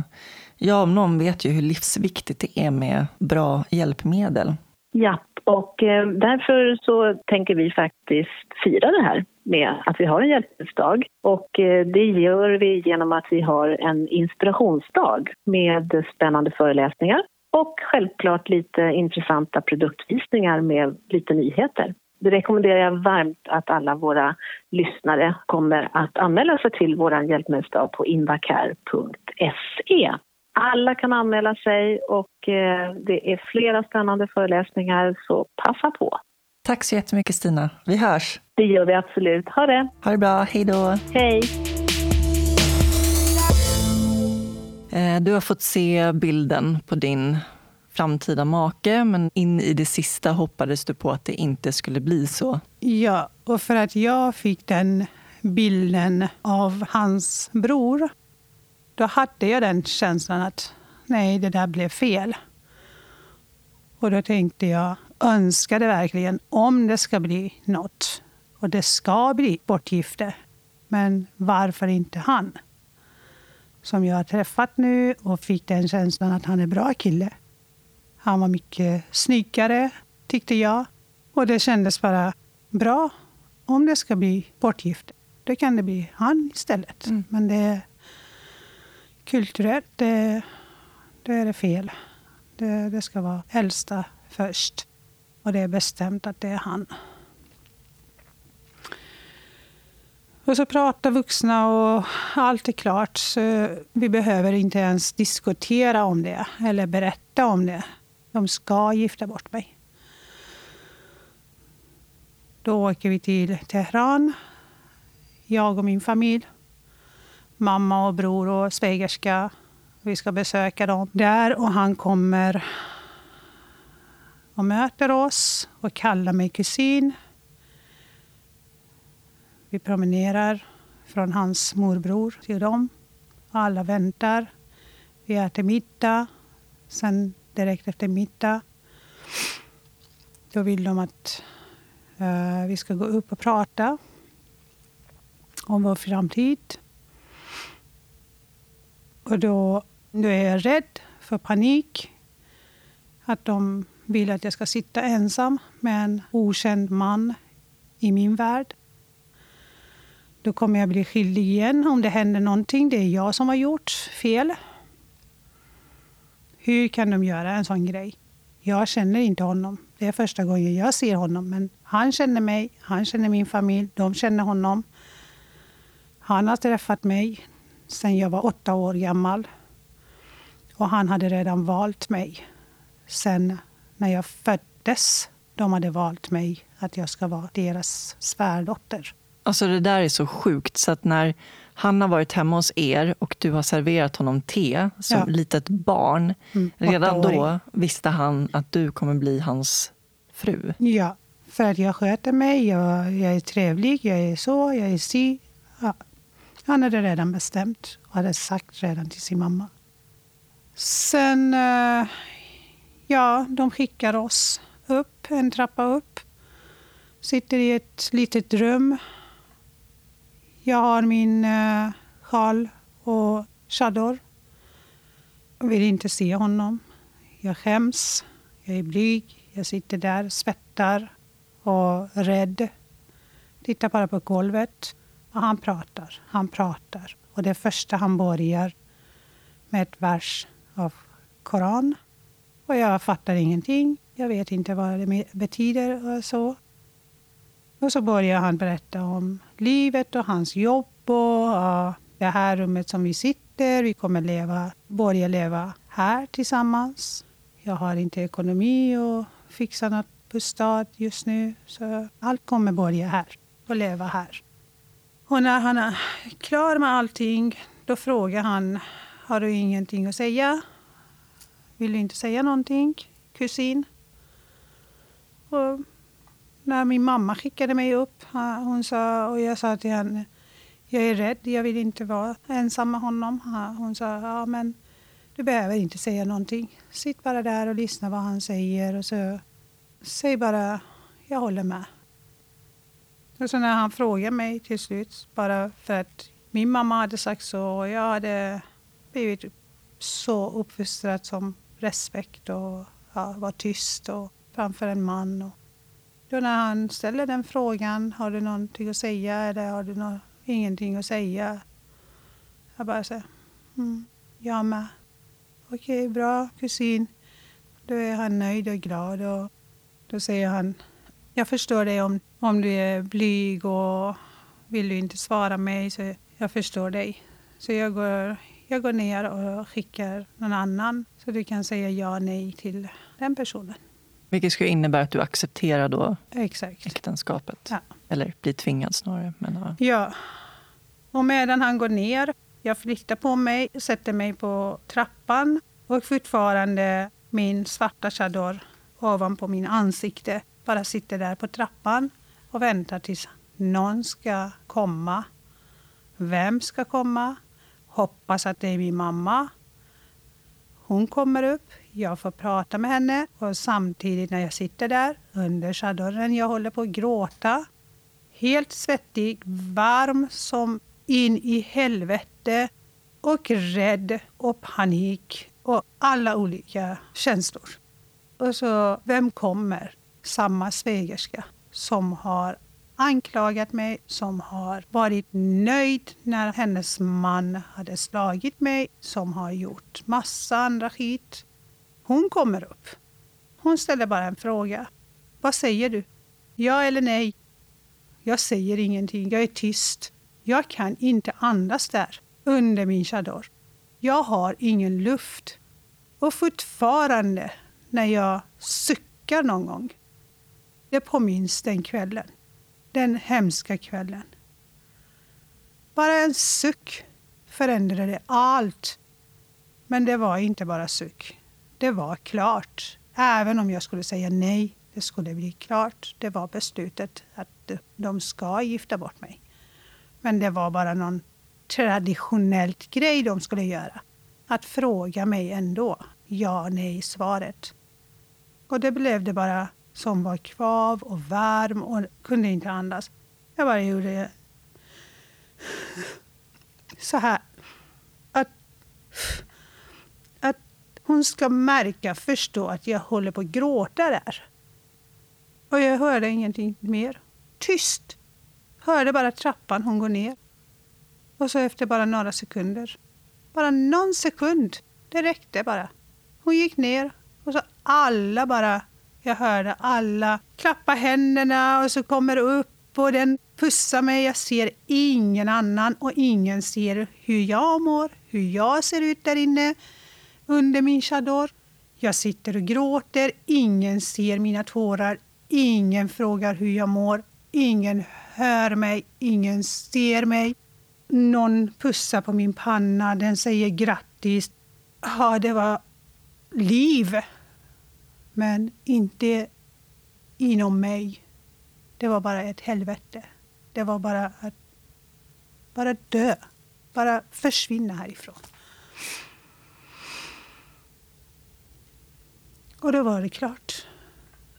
jag om någon vet ju hur livsviktigt det är med bra hjälpmedel. Ja, och eh, därför så tänker vi faktiskt fira det här med att vi har en hjälpmedelsdag. Och eh, det gör vi genom att vi har en inspirationsdag med spännande föreläsningar och självklart lite intressanta produktvisningar med lite nyheter. Det rekommenderar jag varmt att alla våra lyssnare kommer att anmäla sig till vår hjälpmedelsdag på invacare.se. Alla kan anmäla sig och eh, det är flera spännande föreläsningar, så passa på. Tack så jättemycket Stina. Vi hörs. Det gör vi absolut. Ha det! Ha det bra. Hej då! Hej! Eh, du har fått se bilden på din framtida make, men in i det sista hoppades du på att det inte skulle bli så. Ja, och för att jag fick den bilden av hans bror, då hade jag den känslan att nej, det där blev fel. Och då tänkte jag, önskade verkligen om det ska bli något, och det ska bli bortgifte, men varför inte han? Som jag har träffat nu och fick den känslan att han är en bra kille. Han var mycket snyggare, tyckte jag. Och det kändes bara bra. Om det ska bli bortgifte, då kan det bli han istället. Mm. Men det kulturellt, det, det är det fel. Det, det ska vara äldsta först. Och det är bestämt att det är han. Och så pratar vuxna och allt är klart. Så vi behöver inte ens diskutera om det eller berätta om det. De ska gifta bort mig. Då åker vi till Teheran, jag och min familj. Mamma och bror och svägerska. Vi ska besöka dem där och han kommer och möter oss och kallar mig kusin. Vi promenerar från hans morbror till dem. Alla väntar. Vi äter middag. Sen direkt efter middag. Då vill de att uh, vi ska gå upp och prata om vår framtid. Och då, då är jag rädd för panik. Att de vill att jag ska sitta ensam med en okänd man i min värld då kommer jag bli skyldig igen om det händer någonting. Det är jag som har gjort fel. Hur kan de göra en sån grej? Jag känner inte honom. Det är första gången jag ser honom. Men han känner mig, han känner min familj, de känner honom. Han har träffat mig sedan jag var åtta år gammal. Och han hade redan valt mig sen när jag föddes. De hade valt mig att jag ska vara deras svärdotter. Alltså det där är så sjukt så att när han har varit hemma hos er och du har serverat honom te som ja. litet barn. Mm, redan då visste han att du kommer bli hans fru. Ja, för att jag sköter mig, jag, jag är trevlig, jag är så, jag är si. Ja. Han hade redan bestämt och hade sagt redan till sin mamma. Sen, eh, ja, de skickar oss upp, en trappa upp. Sitter i ett litet rum jag har min uh, sjal och chador. Jag vill inte se honom. Jag skäms. Jag är blyg. Jag sitter där, svettar och rädd. Tittar bara på golvet. Och han pratar. Han pratar. Och det första han börjar med ett vers av Koran. Och jag fattar ingenting. Jag vet inte vad det betyder och så. Och så börjar han berätta om livet och hans jobb och uh, det här rummet som vi sitter. Vi kommer leva, börja leva här tillsammans. Jag har inte ekonomi och fixa något bostad just nu. Så allt kommer börja här och leva här. Och när han är klar med allting, då frågar han, har du ingenting att säga? Vill du inte säga någonting, kusin? Och när min mamma skickade mig upp. Hon sa, och jag sa till henne, jag är rädd, jag vill inte vara ensam med honom. Hon sa, ja men du behöver inte säga någonting. Sitt bara där och lyssna vad han säger och så säg bara, jag håller med. Och så när han frågade mig till slut, bara för att min mamma hade sagt så och jag hade blivit så uppfostrad som respekt och ja, var tyst och framför en man. Och då när han ställer den frågan, har du någonting att säga eller har du no ingenting att säga? Jag bara säger, mm, jag med. Okej, okay, bra kusin. Då är han nöjd och glad och då säger han, jag förstår dig om, om du är blyg och vill du inte svara mig så jag förstår dig. Så jag går, jag går ner och skickar någon annan så du kan säga ja nej till den personen. Vilket skulle innebära att du accepterar då Exakt. äktenskapet. Ja. Eller blir tvingad snarare. Men, ja. ja. Och medan han går ner, jag flyttar på mig, sätter mig på trappan och fortfarande min svarta chador ovanpå min ansikte. Bara sitter där på trappan och väntar tills någon ska komma. Vem ska komma? Hoppas att det är min mamma. Hon kommer upp, jag får prata med henne och samtidigt när jag sitter där under chadorren, jag håller på att gråta. Helt svettig, varm som in i helvete och rädd och panik och alla olika känslor. Och så, vem kommer? Samma svägerska som har anklagat mig, som har varit nöjd när hennes man hade slagit mig, som har gjort massa andra skit. Hon kommer upp. Hon ställer bara en fråga. Vad säger du? Ja eller nej? Jag säger ingenting. Jag är tyst. Jag kan inte andas där under min chador. Jag har ingen luft. Och fortfarande när jag suckar någon gång, det påminns den kvällen. Den hemska kvällen. Bara en suck förändrade allt. Men det var inte bara suck det var klart. Även om jag skulle säga nej, det skulle bli klart. Det var beslutet att de ska gifta bort mig. Men det var bara någon traditionellt grej de skulle göra. Att fråga mig ändå. Ja, nej, svaret. Och det blev det bara som var kvav och varm och kunde inte andas. Jag bara gjorde så här. Att hon ska märka, förstå att jag håller på att gråta där. Och jag hörde ingenting mer. Tyst. hörde bara trappan hon går ner. Och så efter bara några sekunder, bara någon sekund, det räckte bara. Hon gick ner och så alla bara, jag hörde alla klappa händerna och så kommer upp och den pussar mig. Jag ser ingen annan och ingen ser hur jag mår, hur jag ser ut där inne under min chador. Jag sitter och gråter, ingen ser mina tårar, ingen frågar hur jag mår, ingen hör mig, ingen ser mig. Någon pussar på min panna, den säger grattis. Ja, det var liv. Men inte inom mig. Det var bara ett helvete. Det var bara att bara dö. Bara försvinna härifrån. Och då var det klart.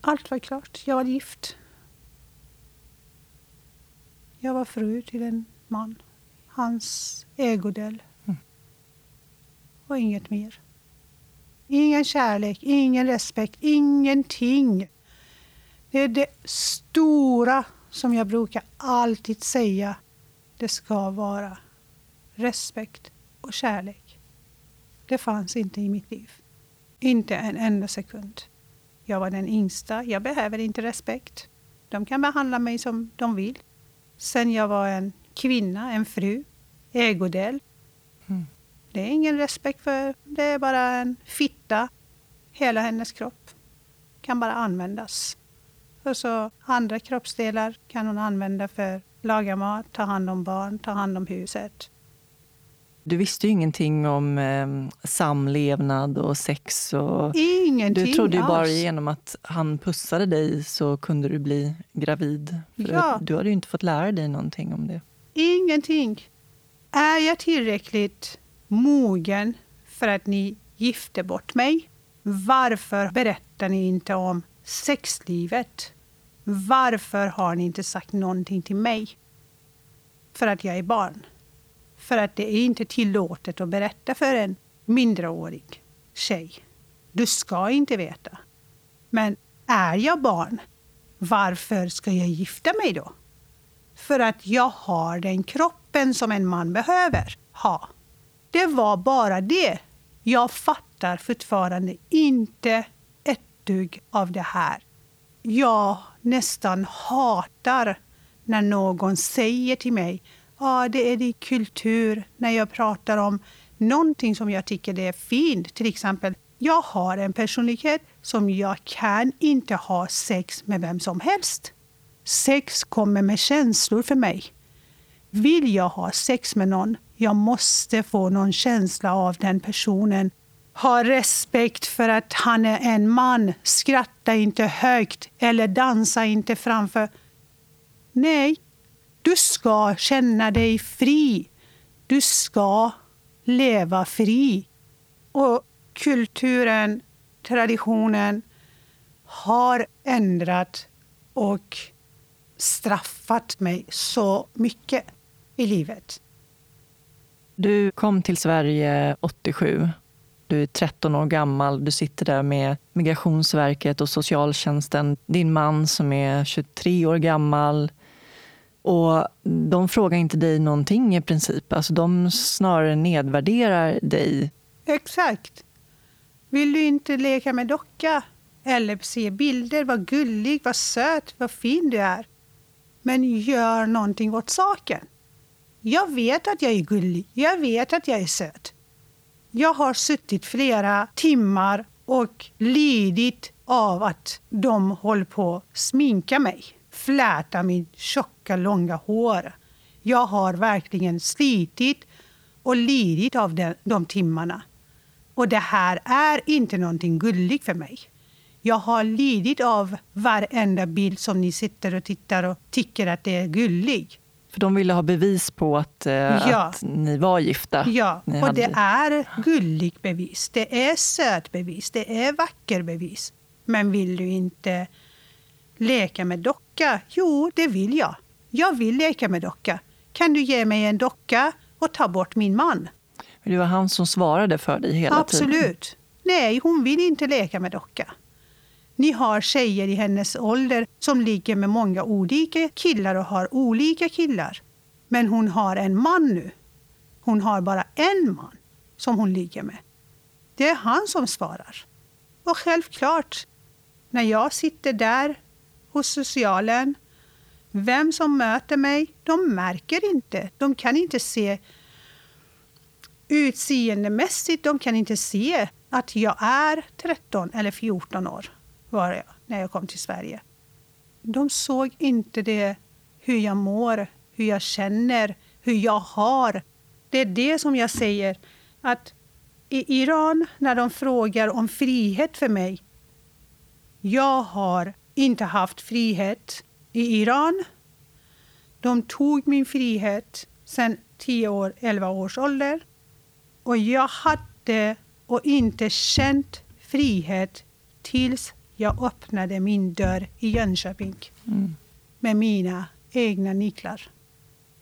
Allt var klart. Jag var gift. Jag var fru till en man. Hans ägodel. Mm. Och inget mer. Ingen kärlek, ingen respekt, ingenting. Det är det stora som jag brukar alltid säga. Det ska vara respekt och kärlek. Det fanns inte i mitt liv. Inte en enda sekund. Jag var den yngsta. Jag behöver inte respekt. De kan behandla mig som de vill. Sen jag var en kvinna, en fru, ägodel. Mm. Det är ingen respekt för. Det är bara en fitta. Hela hennes kropp kan bara användas. Och så andra kroppsdelar kan hon använda för att laga mat, ta hand om barn, ta hand om huset. Du visste ju ingenting om eh, samlevnad och sex. Och ingenting Du trodde ju bara alls. genom att han pussade dig så kunde du bli gravid. För Ja. Du hade ju inte fått lära dig någonting om det. Ingenting. Är jag tillräckligt mogen för att ni gifte bort mig? Varför berättar ni inte om sexlivet? Varför har ni inte sagt någonting till mig? För att jag är barn. För att det är inte tillåtet att berätta för en mindreårig tjej. Du ska inte veta. Men är jag barn, varför ska jag gifta mig då? För att jag har den kroppen som en man behöver ha. Det var bara det. Jag fattar fortfarande inte ett dugg av det här. Jag nästan hatar när någon säger till mig ja, det är din kultur. När jag pratar om någonting som jag tycker det är fint. Till exempel, jag har en personlighet som jag kan inte ha sex med vem som helst. Sex kommer med känslor för mig. Vill jag ha sex med någon, jag måste få någon känsla av den personen. Ha respekt för att han är en man. Skratta inte högt eller dansa inte framför. Nej, du ska känna dig fri. Du ska leva fri. Och kulturen, traditionen har ändrat och straffat mig så mycket i livet. Du kom till Sverige 87. Du är 13 år gammal. Du sitter där med Migrationsverket och socialtjänsten. Din man som är 23 år gammal. Och De frågar inte dig någonting i princip. Alltså de snarare nedvärderar dig. Exakt. Vill du inte leka med docka? Eller se bilder? Vad gullig, vad söt, vad fin du är. Men gör någonting åt saken. Jag vet att jag är gullig. Jag vet att jag är söt. Jag har suttit flera timmar och lidit av att de håller på att sminka mig. Fläta mitt tjocka, långa hår. Jag har verkligen slitit och lidit av de, de timmarna. Och det här är inte någonting gulligt för mig. Jag har lidit av varenda bild som ni sitter och tittar och tycker att det är gullig. För de ville ha bevis på att, eh, Ja. att ni var gifta. Ja, Ni och hade- det är gulligt bevis. Det är söt bevis. Det är vacker bevis. Men vill du inte leka med docka? Jo, det vill jag. Jag vill leka med docka. Kan du ge mig en docka och ta bort min man? Men Det var han som svarade för dig hela tiden. Absolut. Nej, hon vill inte leka med docka. Ni har tjejer i hennes ålder som ligger med många olika killar och har olika killar. Men hon har en man nu. Hon har bara en man som hon ligger med. Det är han som svarar. Och självklart, när jag sitter där hos socialen, vem som möter mig, de märker inte. De kan inte se utseendemässigt, de kan inte se att jag är 13 eller 14 år var jag när jag kom till Sverige. De såg inte det, hur jag mår, hur jag känner, hur jag har. Det är det som jag säger, att i Iran, när de frågar om frihet för mig, jag har inte haft frihet i Iran. De tog min frihet sen 10 år, 11 års ålder. Och jag hade och inte känt frihet tills jag öppnade min dörr i Jönköping mm. med mina egna nycklar.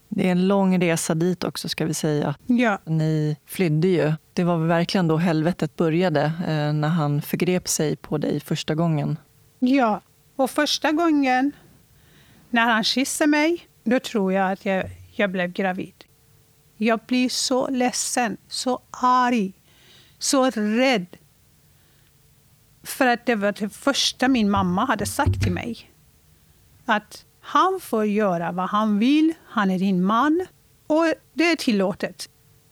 Det är en lång resa dit också, ska vi säga. Ja. Ni flydde ju. Det var verkligen då helvetet började, eh, när han förgrep sig på dig första gången. Ja, och första gången när han kysste mig, då tror jag att jag, jag blev gravid. Jag blir så ledsen, så arg, så rädd. För att det var det första min mamma hade sagt till mig. Att han får göra vad han vill, han är din man och det är tillåtet.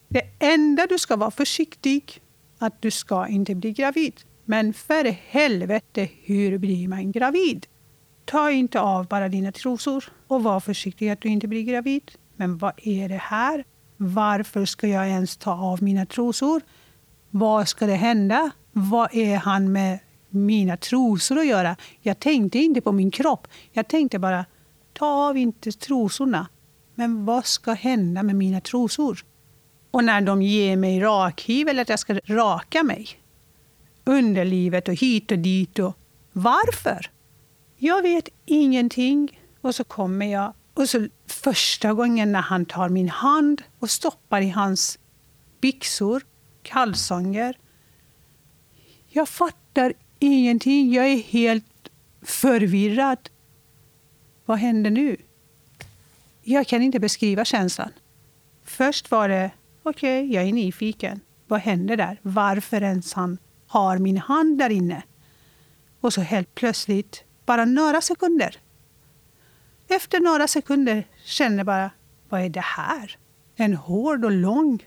Det enda du ska vara försiktig, att du ska inte bli gravid. Men för helvete, hur blir man gravid? Ta inte av bara dina trosor och var försiktig att du inte blir gravid. Men vad är det här? Varför ska jag ens ta av mina trosor? Vad ska det hända? Vad är han med mina trosor att göra? Jag tänkte inte på min kropp. Jag tänkte bara, ta av inte trosorna. Men vad ska hända med mina trosor? Och när de ger mig rakhyvel, att jag ska raka mig. Underlivet och hit och dit. Och varför? Jag vet ingenting. Och så kommer jag. Och så första gången när han tar min hand och stoppar i hans byxor, kalsonger. Jag fattar ingenting. Jag är helt förvirrad. Vad händer nu? Jag kan inte beskriva känslan. Först var det, okej, okay, jag är nyfiken. Vad händer där? Varför ens han har min hand där inne? Och så helt plötsligt, bara några sekunder. Efter några sekunder känner jag bara, vad är det här? En hård och lång.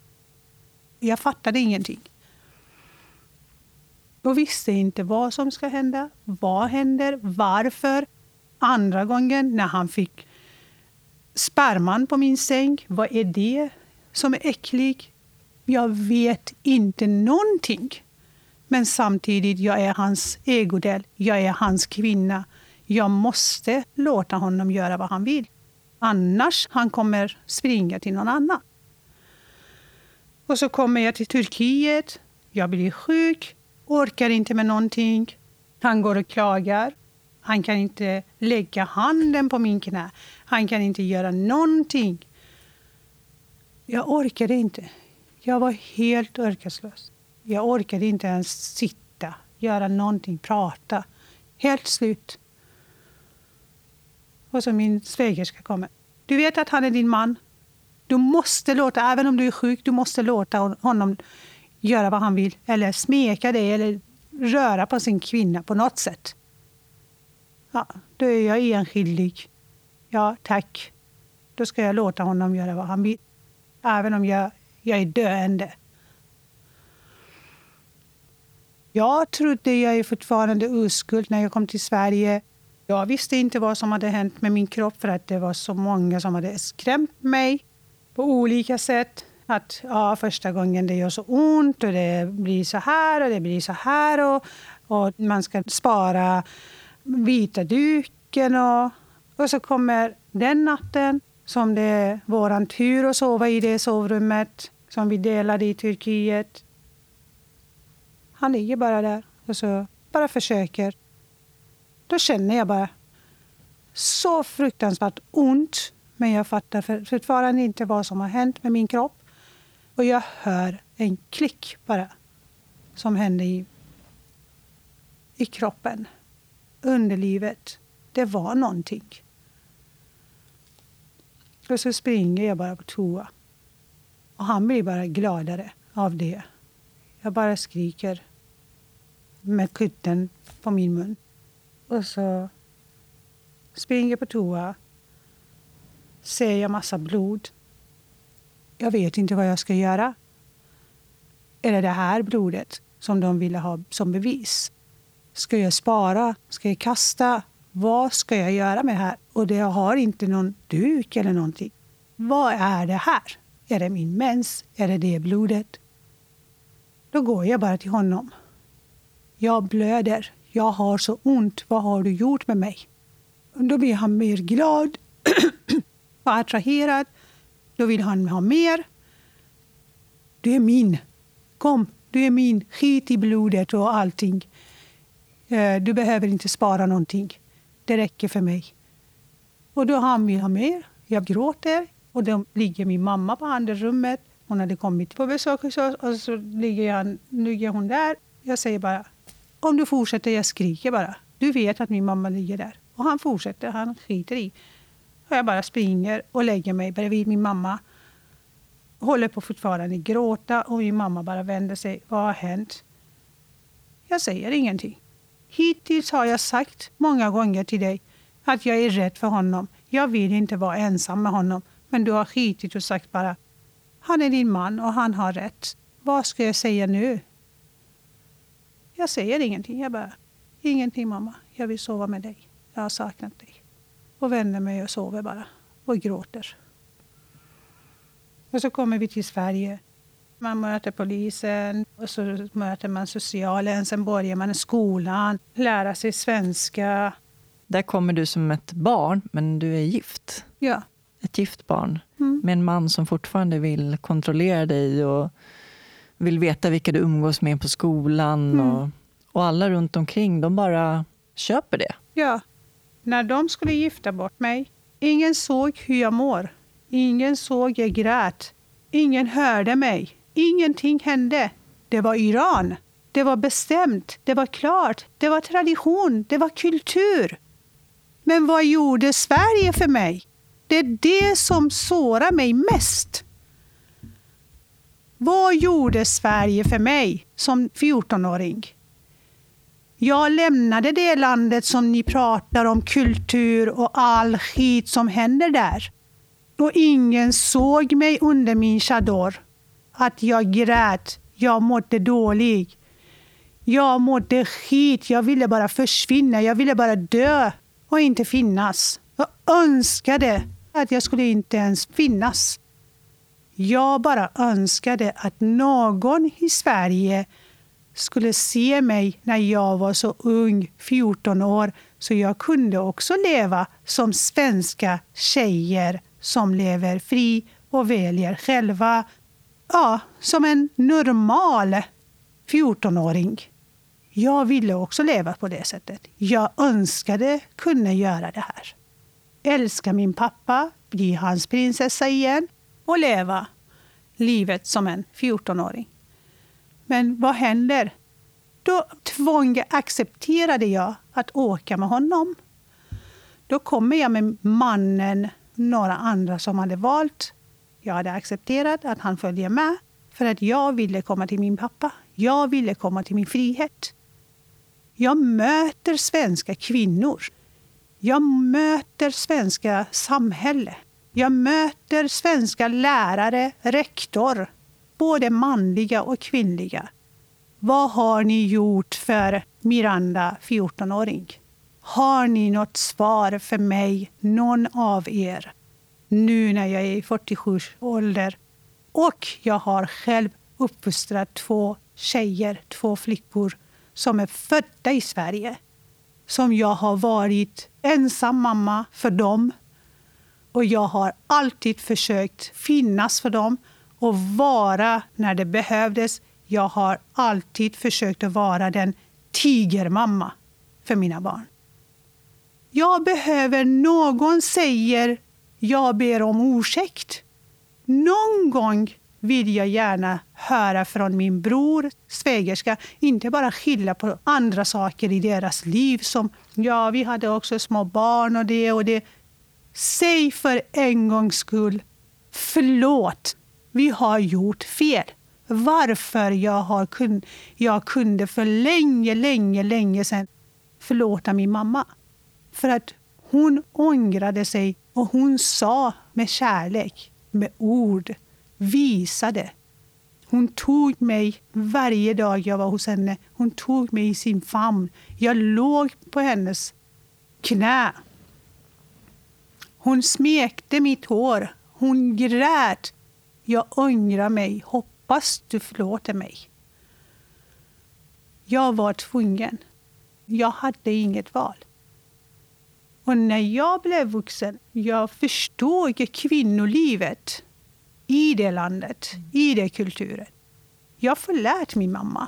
Jag fattade ingenting och visste inte vad som ska hända. Vad händer? Varför? Andra gången när han fick sperman på min säng. Vad är det som är äckligt? Jag vet inte någonting. Men samtidigt, jag är hans ägodel. Jag är hans kvinna. Jag måste låta honom göra vad han vill. Annars han kommer springa till någon annan. Och så kommer jag till Turkiet. Jag blir sjuk orkar inte med någonting. Han går och klagar. Han kan inte lägga handen på min knä. Han kan inte göra någonting. Jag orkade inte. Jag var helt orkeslös. Jag orkade inte ens sitta, göra någonting, prata. Helt slut. Och så min svägerska kommer. Du vet att han är din man. Du måste låta, även om du är sjuk, du måste låta honom göra vad han vill eller smeka dig eller röra på sin kvinna på något sätt. Ja, då är jag enskildig. Ja, tack. Då ska jag låta honom göra vad han vill. Även om jag, jag är döende. Jag trodde jag är fortfarande oskuld när jag kom till Sverige. Jag visste inte vad som hade hänt med min kropp för att det var så många som hade skrämt mig på olika sätt. Att ja, första gången det gör så ont och det blir så här och det blir så här. Och, och man ska spara vita duken. Och, och så kommer den natten som det är vår tur att sova i det sovrummet som vi delade i Turkiet. Han ligger bara där och så bara försöker. Då känner jag bara så fruktansvärt ont. Men jag fattar fortfarande inte vad som har hänt med min kropp. Och jag hör en klick bara som händer i, i kroppen. underlivet, det var någonting. Och så springer jag bara på toa. Och han blir bara gladare av det. Jag bara skriker med kudden på min mun. Och så springer jag på toa. Ser jag massa blod. Jag vet inte vad jag ska göra. Är det det här blodet som de ville ha som bevis? Ska jag spara? Ska jag kasta? Vad ska jag göra med det här? Och det har inte någon duk eller någonting. Vad är det här? Är det min mens? Är det det blodet? Då går jag bara till honom. Jag blöder. Jag har så ont. Vad har du gjort med mig? Då blir han mer glad och attraherad. Då vill han ha mer. Du är min. Kom, du är min. Skit i blodet och allting. Eh, du behöver inte spara någonting. Det räcker för mig. Och då han vill ha mer. Jag gråter. Och då ligger min mamma på andra rummet. Hon hade kommit på besök hos oss och så ligger, jag, ligger hon där. Jag säger bara, om du fortsätter, jag skriker bara. Du vet att min mamma ligger där. Och han fortsätter, han skiter i. Och jag bara springer och lägger mig bredvid min mamma. Håller på fortfarande gråta och min mamma bara vänder sig. Vad har hänt? Jag säger ingenting. Hittills har jag sagt många gånger till dig att jag är rädd för honom. Jag vill inte vara ensam med honom. Men du har skitit och sagt bara han är din man och han har rätt. Vad ska jag säga nu? Jag säger ingenting. Jag bara, ingenting mamma. Jag vill sova med dig. Jag har saknat dig. Och vänder mig och sover bara. Och gråter. Och så kommer vi till Sverige. Man möter polisen och så möter man socialen. Sen börjar man i skolan, lära sig svenska. Där kommer du som ett barn, men du är gift. Ja. Ett gift barn mm. med en man som fortfarande vill kontrollera dig och vill veta vilka du umgås med på skolan. Mm. Och, och alla runt omkring, de bara köper det. Ja. När de skulle gifta bort mig, ingen såg hur jag mår. Ingen såg jag grät. Ingen hörde mig. Ingenting hände. Det var Iran. Det var bestämt. Det var klart. Det var tradition. Det var kultur. Men vad gjorde Sverige för mig? Det är det som sårar mig mest. Vad gjorde Sverige för mig som 14-åring? Jag lämnade det landet som ni pratar om, kultur och all skit som händer där. Och ingen såg mig under min chador. Att jag grät, jag mådde dålig. Jag mådde skit, jag ville bara försvinna, jag ville bara dö och inte finnas. Jag önskade att jag skulle inte ens finnas. Jag bara önskade att någon i Sverige skulle se mig när jag var så ung, 14 år, så jag kunde också leva som svenska tjejer som lever fri och väljer själva. Ja, som en normal 14-åring. Jag ville också leva på det sättet. Jag önskade kunna göra det här. Älska min pappa, bli hans prinsessa igen och leva livet som en 14-åring. Men vad händer? Då tvång accepterade jag att åka med honom. Då kommer jag med mannen, några andra som hade valt. Jag hade accepterat att han följer med för att jag ville komma till min pappa. Jag ville komma till min frihet. Jag möter svenska kvinnor. Jag möter svenska samhälle. Jag möter svenska lärare, rektor, både manliga och kvinnliga. Vad har ni gjort för Miranda, 14-åring? Har ni något svar för mig, någon av er? Nu när jag är i 47 ålder och jag har själv uppfostrat två tjejer, två flickor som är födda i Sverige. Som jag har varit ensam mamma för dem. Och jag har alltid försökt finnas för dem och vara när det behövdes. Jag har alltid försökt att vara den tigermamma för mina barn. Jag behöver någon säger jag ber om ursäkt. Någon gång vill jag gärna höra från min bror, svägerska, inte bara skylla på andra saker i deras liv som Ja, vi hade också små barn och det och det. Säg för en gångs skull förlåt. Vi har gjort fel. Varför jag, har kun, jag kunde för länge, länge, länge sedan förlåta min mamma. För att hon ångrade sig och hon sa med kärlek, med ord, visade. Hon tog mig varje dag jag var hos henne. Hon tog mig i sin famn. Jag låg på hennes knä. Hon smekte mitt hår. Hon grät. Jag ångrar mig. Hoppas du förlåter mig. Jag var tvungen. Jag hade inget val. Och när jag blev vuxen, jag förstod kvinnolivet i det landet, i den kulturen. Jag förlärt min mamma.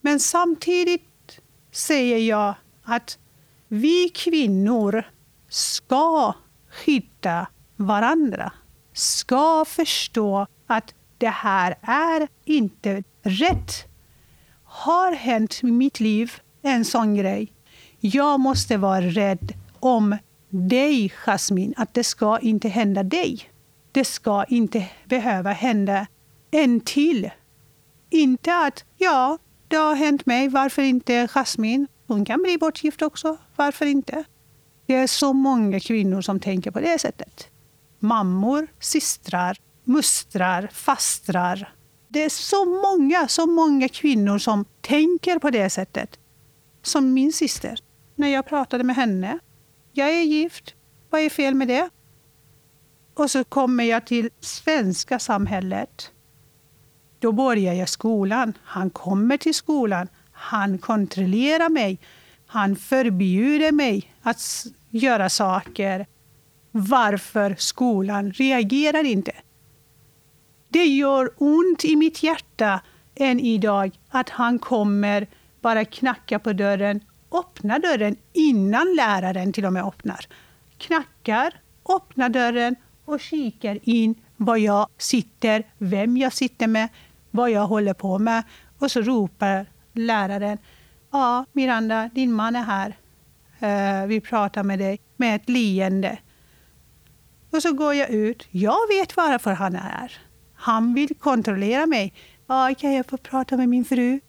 Men samtidigt säger jag att vi kvinnor ska skydda varandra. Ska förstå att det här är inte rätt. Har hänt i mitt liv en sån grej. Jag måste vara rädd om dig, Jasmin, att det ska inte hända dig. Det ska inte behöva hända en till. Inte att, ja, det har hänt mig, varför inte Jasmin? Hon kan bli bortgift också, varför inte? Det är så många kvinnor som tänker på det sättet. Mammor, systrar, mustrar, fastrar. Det är så många, så många kvinnor som tänker på det sättet. Som min syster. När jag pratade med henne. Jag är gift. Vad är fel med det? Och så kommer jag till svenska samhället. Då börjar jag skolan. Han kommer till skolan. Han kontrollerar mig. Han förbjuder mig att göra saker. Varför skolan reagerar inte? Det gör ont i mitt hjärta än idag att han kommer bara knacka på dörren, öppna dörren innan läraren till och med öppnar. Knackar, öppnar dörren och kikar in var jag sitter, vem jag sitter med, vad jag håller på med. Och så ropar läraren. Ja, Miranda, din man är här. Uh, vi pratar med dig med ett leende. Och så går jag ut. Jag vet varför han är här. Han vill kontrollera mig. Ja, kan jag få prata med min fru?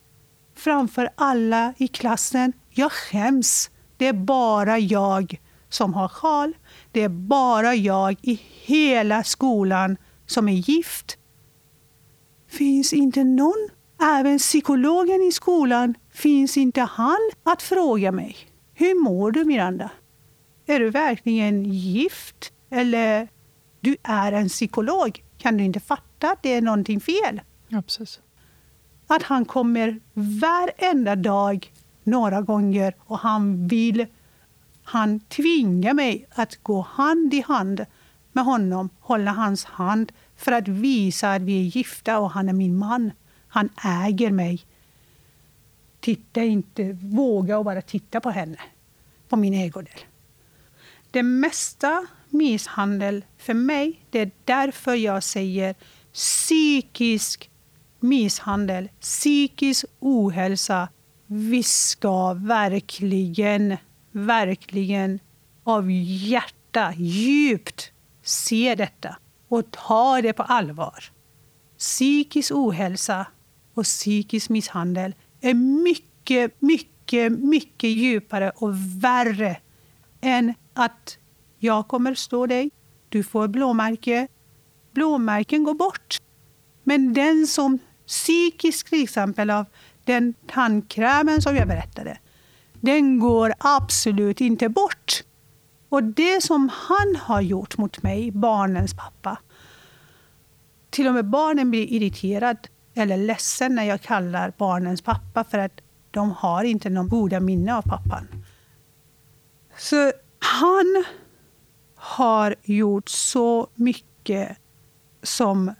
Framför alla i klassen. Jag skäms. Det är bara jag som har sjal. Det är bara jag i hela skolan som är gift. Finns inte någon, även psykologen i skolan, finns inte han att fråga mig. Hur mår du Miranda? Är du verkligen gift? Eller du är en psykolog. Kan du inte fatta att det är någonting fel? Ja, precis. Att han kommer varenda dag, några gånger, och han vill han tvingar mig att gå hand i hand med honom, hålla hans hand för att visa att vi är gifta och han är min man. Han äger mig. Titta inte, våga och bara titta på henne, på min ägodel. Det mesta misshandel för mig, det är därför jag säger psykisk misshandel, psykisk ohälsa. Vi ska verkligen verkligen av hjärta djupt se detta och ta det på allvar. Psykisk ohälsa och psykisk misshandel är mycket, mycket, mycket djupare och värre än att jag kommer stå dig, du får blåmärke. Blåmärken går bort. Men den som psykiskt, till exempel av den tandkrämen som jag berättade, den går absolut inte bort. Och det som han har gjort mot mig, barnens pappa. Till och med barnen blir irriterade eller ledsen när jag kallar barnens pappa för att de har inte någon goda minne av pappan. Så han har gjort så mycket som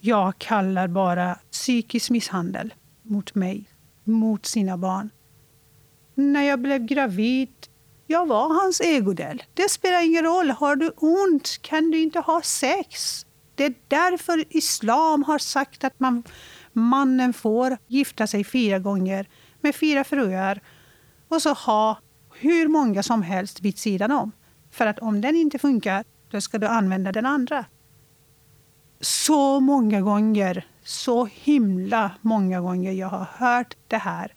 jag kallar bara psykisk misshandel mot mig, mot sina barn när jag blev gravid, jag var hans ägodel. Det spelar ingen roll. Har du ont kan du inte ha sex. Det är därför islam har sagt att man, mannen får gifta sig fyra gånger med fyra fruar och så ha hur många som helst vid sidan om. För att om den inte funkar, då ska du använda den andra. Så många gånger, så himla många gånger jag har hört det här.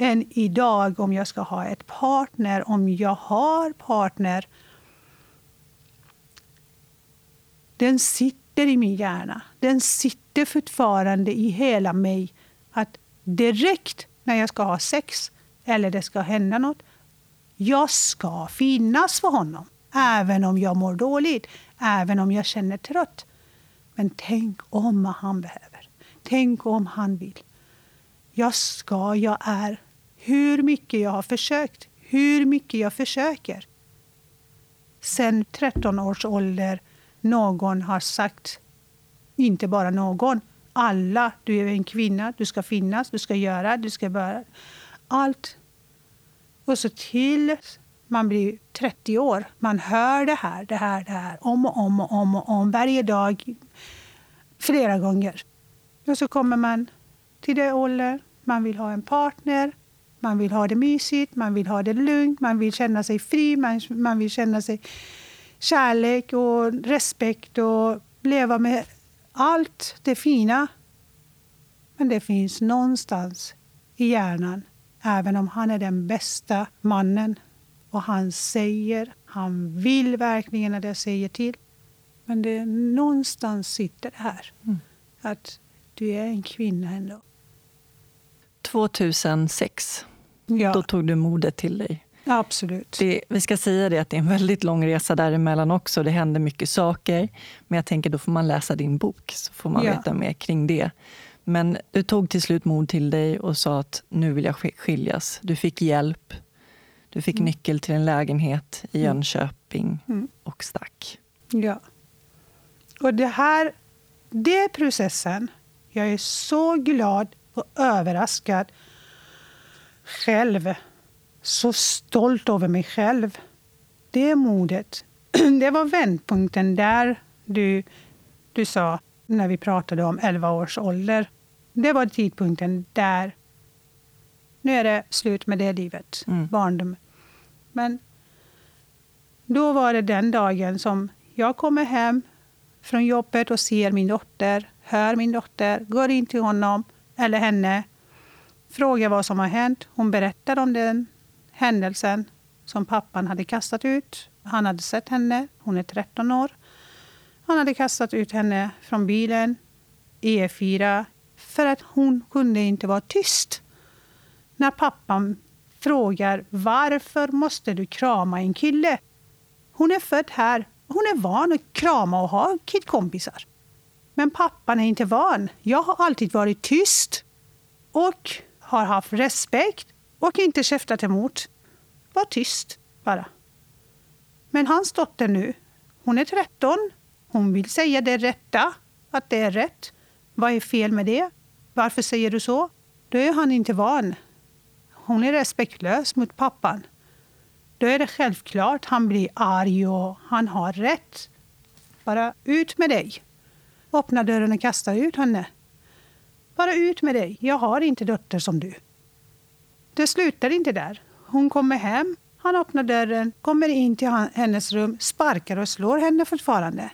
Än idag om jag ska ha ett partner, om jag har partner. Den sitter i min hjärna. Den sitter fortfarande i hela mig. Att direkt när jag ska ha sex eller det ska hända något, jag ska finnas för honom. Även om jag mår dåligt, även om jag känner trött. Men tänk om han behöver. Tänk om han vill. Jag ska, jag är. Hur mycket jag har försökt, hur mycket jag försöker. Sen 13 års ålder, någon har sagt, inte bara någon, alla, du är en kvinna, du ska finnas, du ska göra, du ska börja. Allt. Och så till man blir 30 år, man hör det här, det här, det här om och om och om och om varje dag, flera gånger. Och så kommer man till det åldern, man vill ha en partner, man vill ha det mysigt, man vill ha det lugnt, man vill känna sig fri, man, man vill känna sig kärlek och respekt och leva med allt det fina. Men det finns någonstans i hjärnan, även om han är den bästa mannen och han säger, han vill verkligen att jag säger till. Men det någonstans sitter det här. Mm. Att du är en kvinna ändå. 2006, ja. då tog du modet till dig. Absolut. Det, vi ska säga det att det är en väldigt lång resa däremellan också. Det händer mycket saker. Men jag tänker då får man läsa din bok så får man ja. veta mer kring det. Men du tog till slut mod till dig och sa att nu vill jag skiljas. Du fick hjälp. Du fick mm. nyckel till en lägenhet i mm. Jönköping mm. och stack. Ja. Och det här, det processen, jag är så glad och överraskad själv. Så stolt över mig själv. Det modet. Det var vändpunkten där du, du sa, när vi pratade om 11 års ålder. Det var tidpunkten där nu är det slut med det livet, mm. barndom. Men då var det den dagen som jag kommer hem från jobbet och ser min dotter, hör min dotter, går in till honom eller henne, frågar vad som har hänt. Hon berättar om den händelsen som pappan hade kastat ut. Han hade sett henne, hon är 13 år. Han hade kastat ut henne från bilen, E4, för att hon kunde inte vara tyst. När pappan frågar varför måste du krama en kille? Hon är född här. Hon är van att krama och ha killkompisar. Men pappan är inte van. Jag har alltid varit tyst och har haft respekt och inte käftat emot. Var tyst bara. Men hans dotter nu, hon är 13. Hon vill säga det rätta, att det är rätt. Vad är fel med det? Varför säger du så? Då är han inte van. Hon är respektlös mot pappan. Då är det självklart han blir arg och han har rätt. Bara ut med dig. Öppna dörren och kasta ut henne. Bara ut med dig. Jag har inte dotter som du. Det slutar inte där. Hon kommer hem, han öppnar dörren, kommer in till hennes rum, sparkar och slår henne fortfarande.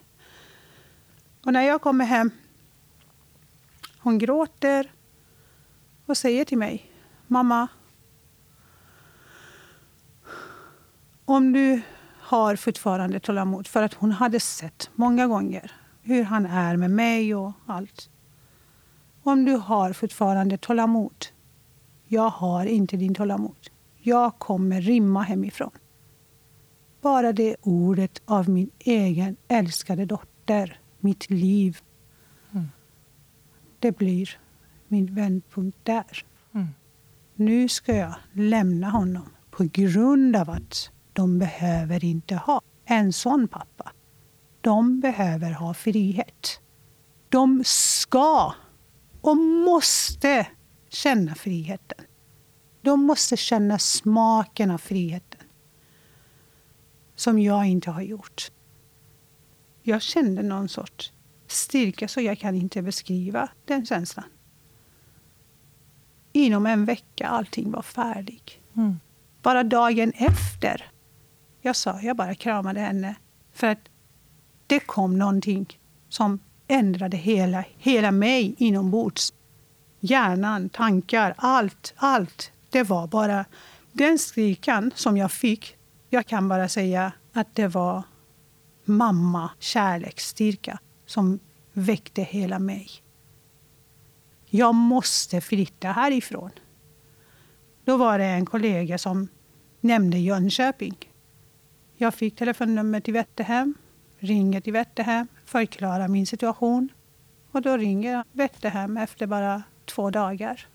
Och när jag kommer hem, hon gråter och säger till mig, mamma, om du har fortfarande tålamod, för att hon hade sett många gånger hur han är med mig och allt. Om du har fortfarande tålamod. Jag har inte din tålamod. Jag kommer rimma hemifrån. Bara det ordet av min egen älskade dotter, mitt liv. Mm. Det blir min vändpunkt där. Mm. Nu ska jag lämna honom på grund av att de behöver inte ha en sån pappa. De behöver ha frihet. De ska och måste känna friheten. De måste känna smaken av friheten. Som jag inte har gjort. Jag kände någon sorts styrka så jag kan inte beskriva den känslan. Inom en vecka allting var färdigt. Mm. bara dagen efter. Jag sa, jag bara kramade henne. För att det kom någonting som ändrade hela, hela mig inombords. Hjärnan, tankar, allt, allt. Det var bara den skrikan som jag fick. Jag kan bara säga att det var mamma kärleksstyrka som väckte hela mig. Jag måste flytta härifrån. Då var det en kollega som nämnde Jönköping. Jag fick telefonnummer till Vätterhem, ringer till Vätterhem, förklarar min situation. Och då ringer Vätterhem efter bara två dagar.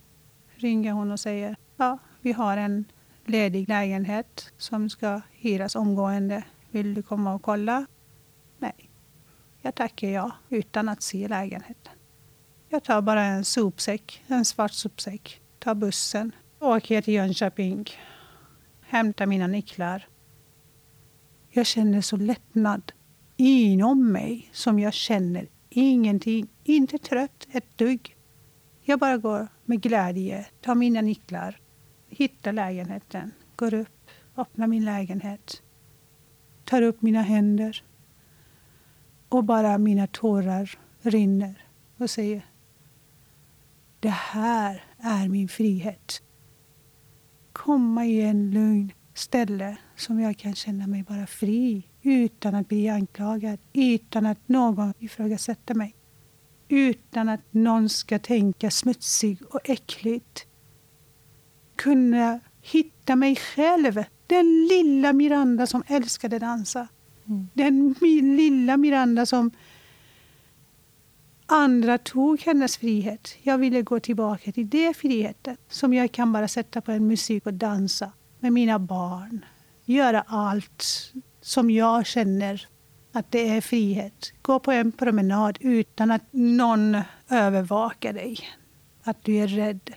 Ringer hon och säger ja, vi har en ledig lägenhet som ska hyras omgående. Vill du komma och kolla? Nej, jag tackar ja utan att se lägenheten. Jag tar bara en sopsäck, en svart sopsäck, tar bussen, åker till Jönköping, hämtar mina nycklar. Jag känner så lättnad inom mig som jag känner ingenting. Inte trött ett dugg. Jag bara går med glädje, tar mina nycklar, hittar lägenheten, går upp, öppnar min lägenhet, tar upp mina händer och bara mina tårar rinner och säger det här är min frihet. Komma i en lugn ställe som jag kan känna mig bara fri utan att bli anklagad, utan att någon ifrågasätter mig. Utan att någon ska tänka smutsig och äckligt. Kunna hitta mig själv. Den lilla Miranda som älskade dansa. Mm. Den lilla Miranda som andra tog hennes frihet. Jag ville gå tillbaka till den friheten som jag kan bara sätta på en musik och dansa med mina barn. Göra allt som jag känner att det är frihet. Gå på en promenad utan att någon övervakar dig. Att du är rädd.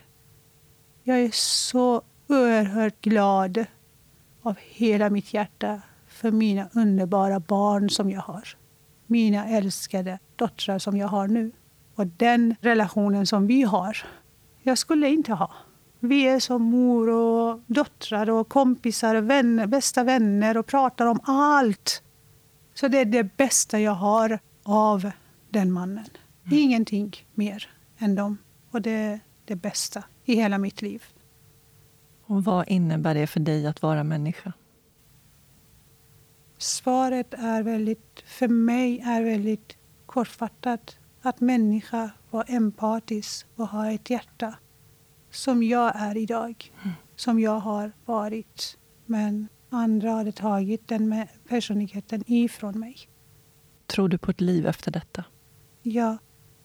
Jag är så oerhört glad av hela mitt hjärta för mina underbara barn som jag har. Mina älskade döttrar som jag har nu. Och den relationen som vi har, jag skulle inte ha. Vi är som mor och döttrar och kompisar och vänner, bästa vänner och pratar om allt. Så det är det bästa jag har av den mannen. Mm. Ingenting mer än dem. Och det är det bästa i hela mitt liv. Och Vad innebär det för dig att vara människa? Svaret är väldigt, för mig är väldigt kortfattat. Att människa var empatisk och ha ett hjärta som jag är idag, mm. som jag har varit. Men andra hade tagit den personligheten ifrån mig. Tror du på ett liv efter detta? Ja.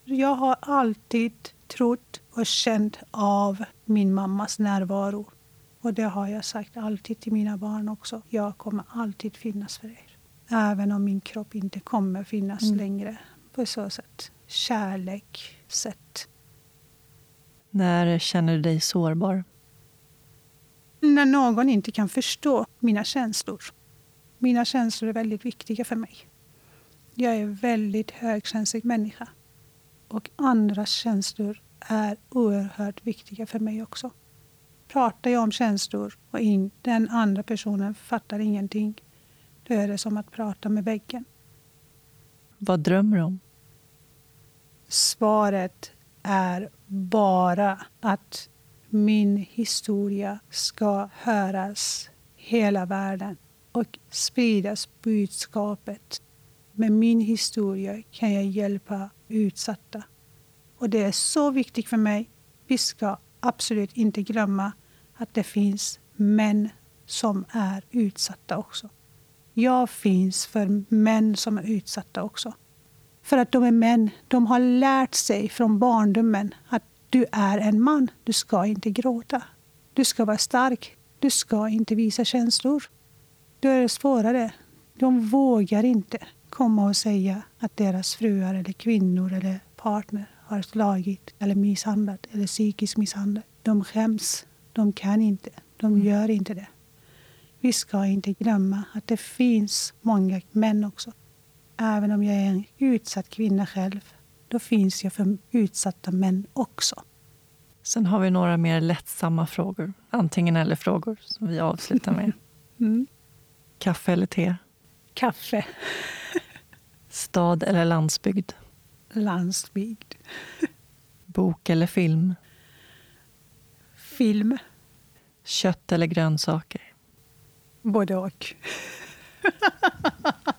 Jag har alltid trott och känt av min mammas närvaro. Och det har jag sagt alltid till mina barn också. Jag kommer alltid finnas för er. Även om min kropp inte kommer finnas mm. längre. På så sätt. Kärlek, sätt. När känner du dig sårbar? När någon inte kan förstå mina känslor. Mina känslor är väldigt viktiga för mig. Jag är en väldigt högkänslig människa. Och andras känslor är oerhört viktiga för mig också. Pratar jag om känslor och in, den andra personen fattar ingenting, då är det som att prata med väggen. Vad drömmer du om? Svaret är bara att min historia ska höras hela världen och spridas budskapet. Med min historia kan jag hjälpa utsatta. Och det är så viktigt för mig. Vi ska absolut inte glömma att det finns män som är utsatta också. Jag finns för män som är utsatta också. För att de är män. De har lärt sig från barndomen att du är en man. Du ska inte gråta. Du ska vara stark. Du ska inte visa känslor. Då är det svårare. De vågar inte komma och säga att deras fruar eller kvinnor eller partner har slagit eller misshandlat eller psykiskt misshandlat. De skäms. De kan inte. De mm. gör inte det. Vi ska inte glömma att det finns många män också även om jag är en utsatt kvinna själv, då finns jag för utsatta män också. Sen har vi några mer lättsamma frågor. Antingen eller-frågor som vi avslutar med. Mm. Kaffe eller te? Kaffe. Stad eller landsbygd? Landsbygd. Bok eller film? Film. Kött eller grönsaker? Både och.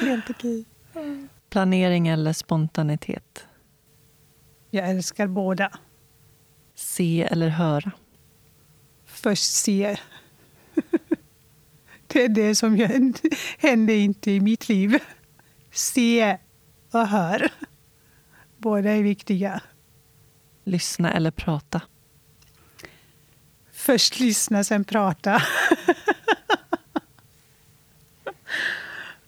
Helt okej. Planering eller spontanitet? Jag älskar båda. Se eller höra? Först se. Det är det som händer inte i mitt liv. Se och hör. Båda är viktiga. Lyssna eller prata? Först lyssna, sen prata.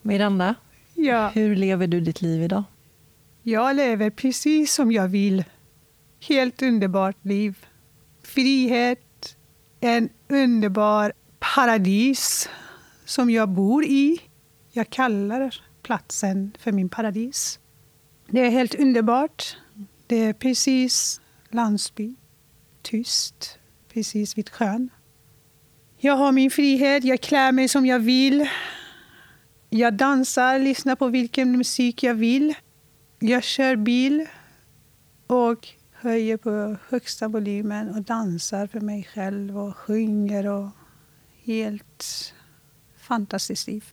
Miranda, ja. hur lever du ditt liv idag? Jag lever precis som jag vill. Helt underbart liv. Frihet, en underbar paradis som jag bor i. Jag kallar platsen för min paradis. Det är helt underbart. Det är precis landsbygd. Tyst, precis vid sjön. Jag har min frihet, jag klär mig som jag vill. Jag dansar, lyssnar på vilken musik jag vill. Jag kör bil och höjer på högsta volymen och dansar för mig själv och sjunger. och Helt fantastiskt liv.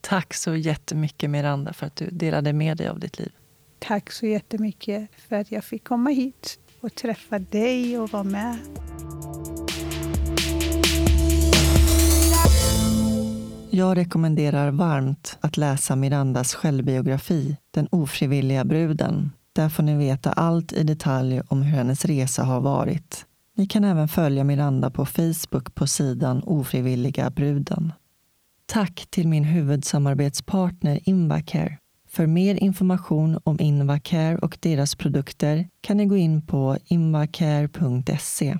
Tack så jättemycket Miranda för att du delade med dig av ditt liv. Tack så jättemycket för att jag fick komma hit och träffa dig och vara med. Jag rekommenderar varmt att läsa Mirandas självbiografi Den ofrivilliga bruden. Där får ni veta allt i detalj om hur hennes resa har varit. Ni kan även följa Miranda på Facebook på sidan Ofrivilliga bruden. Tack till min huvudsamarbetspartner Invacare. För mer information om Invacare och deras produkter kan ni gå in på invacare.se.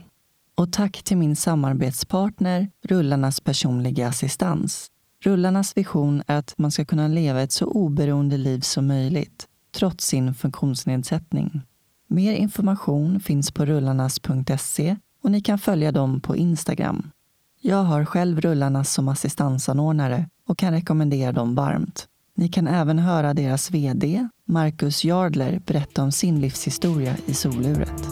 Och tack till min samarbetspartner Rullarnas personliga assistans. Rullarnas vision är att man ska kunna leva ett så oberoende liv som möjligt, trots sin funktionsnedsättning. Mer information finns på rullarnas.se och ni kan följa dem på Instagram. Jag har själv Rullarnas som assistansanordnare och kan rekommendera dem varmt. Ni kan även höra deras VD, Marcus Jardler, berätta om sin livshistoria i soluret.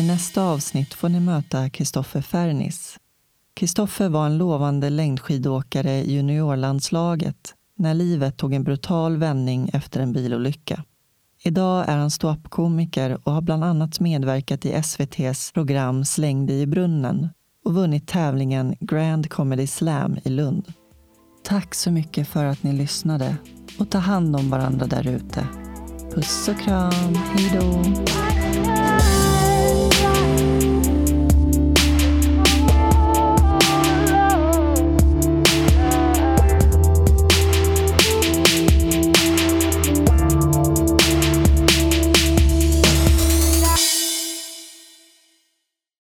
I nästa avsnitt får ni möta Kristoffer Fernis. Kristoffer var en lovande längdskidåkare i juniorlandslaget när livet tog en brutal vändning efter en bilolycka. Idag är han ståuppkomiker och har bland annat medverkat i SVTs program Släng dig i brunnen och vunnit tävlingen Grand Comedy Slam i Lund. Tack så mycket för att ni lyssnade och ta hand om varandra där ute. Puss och kram, hej då!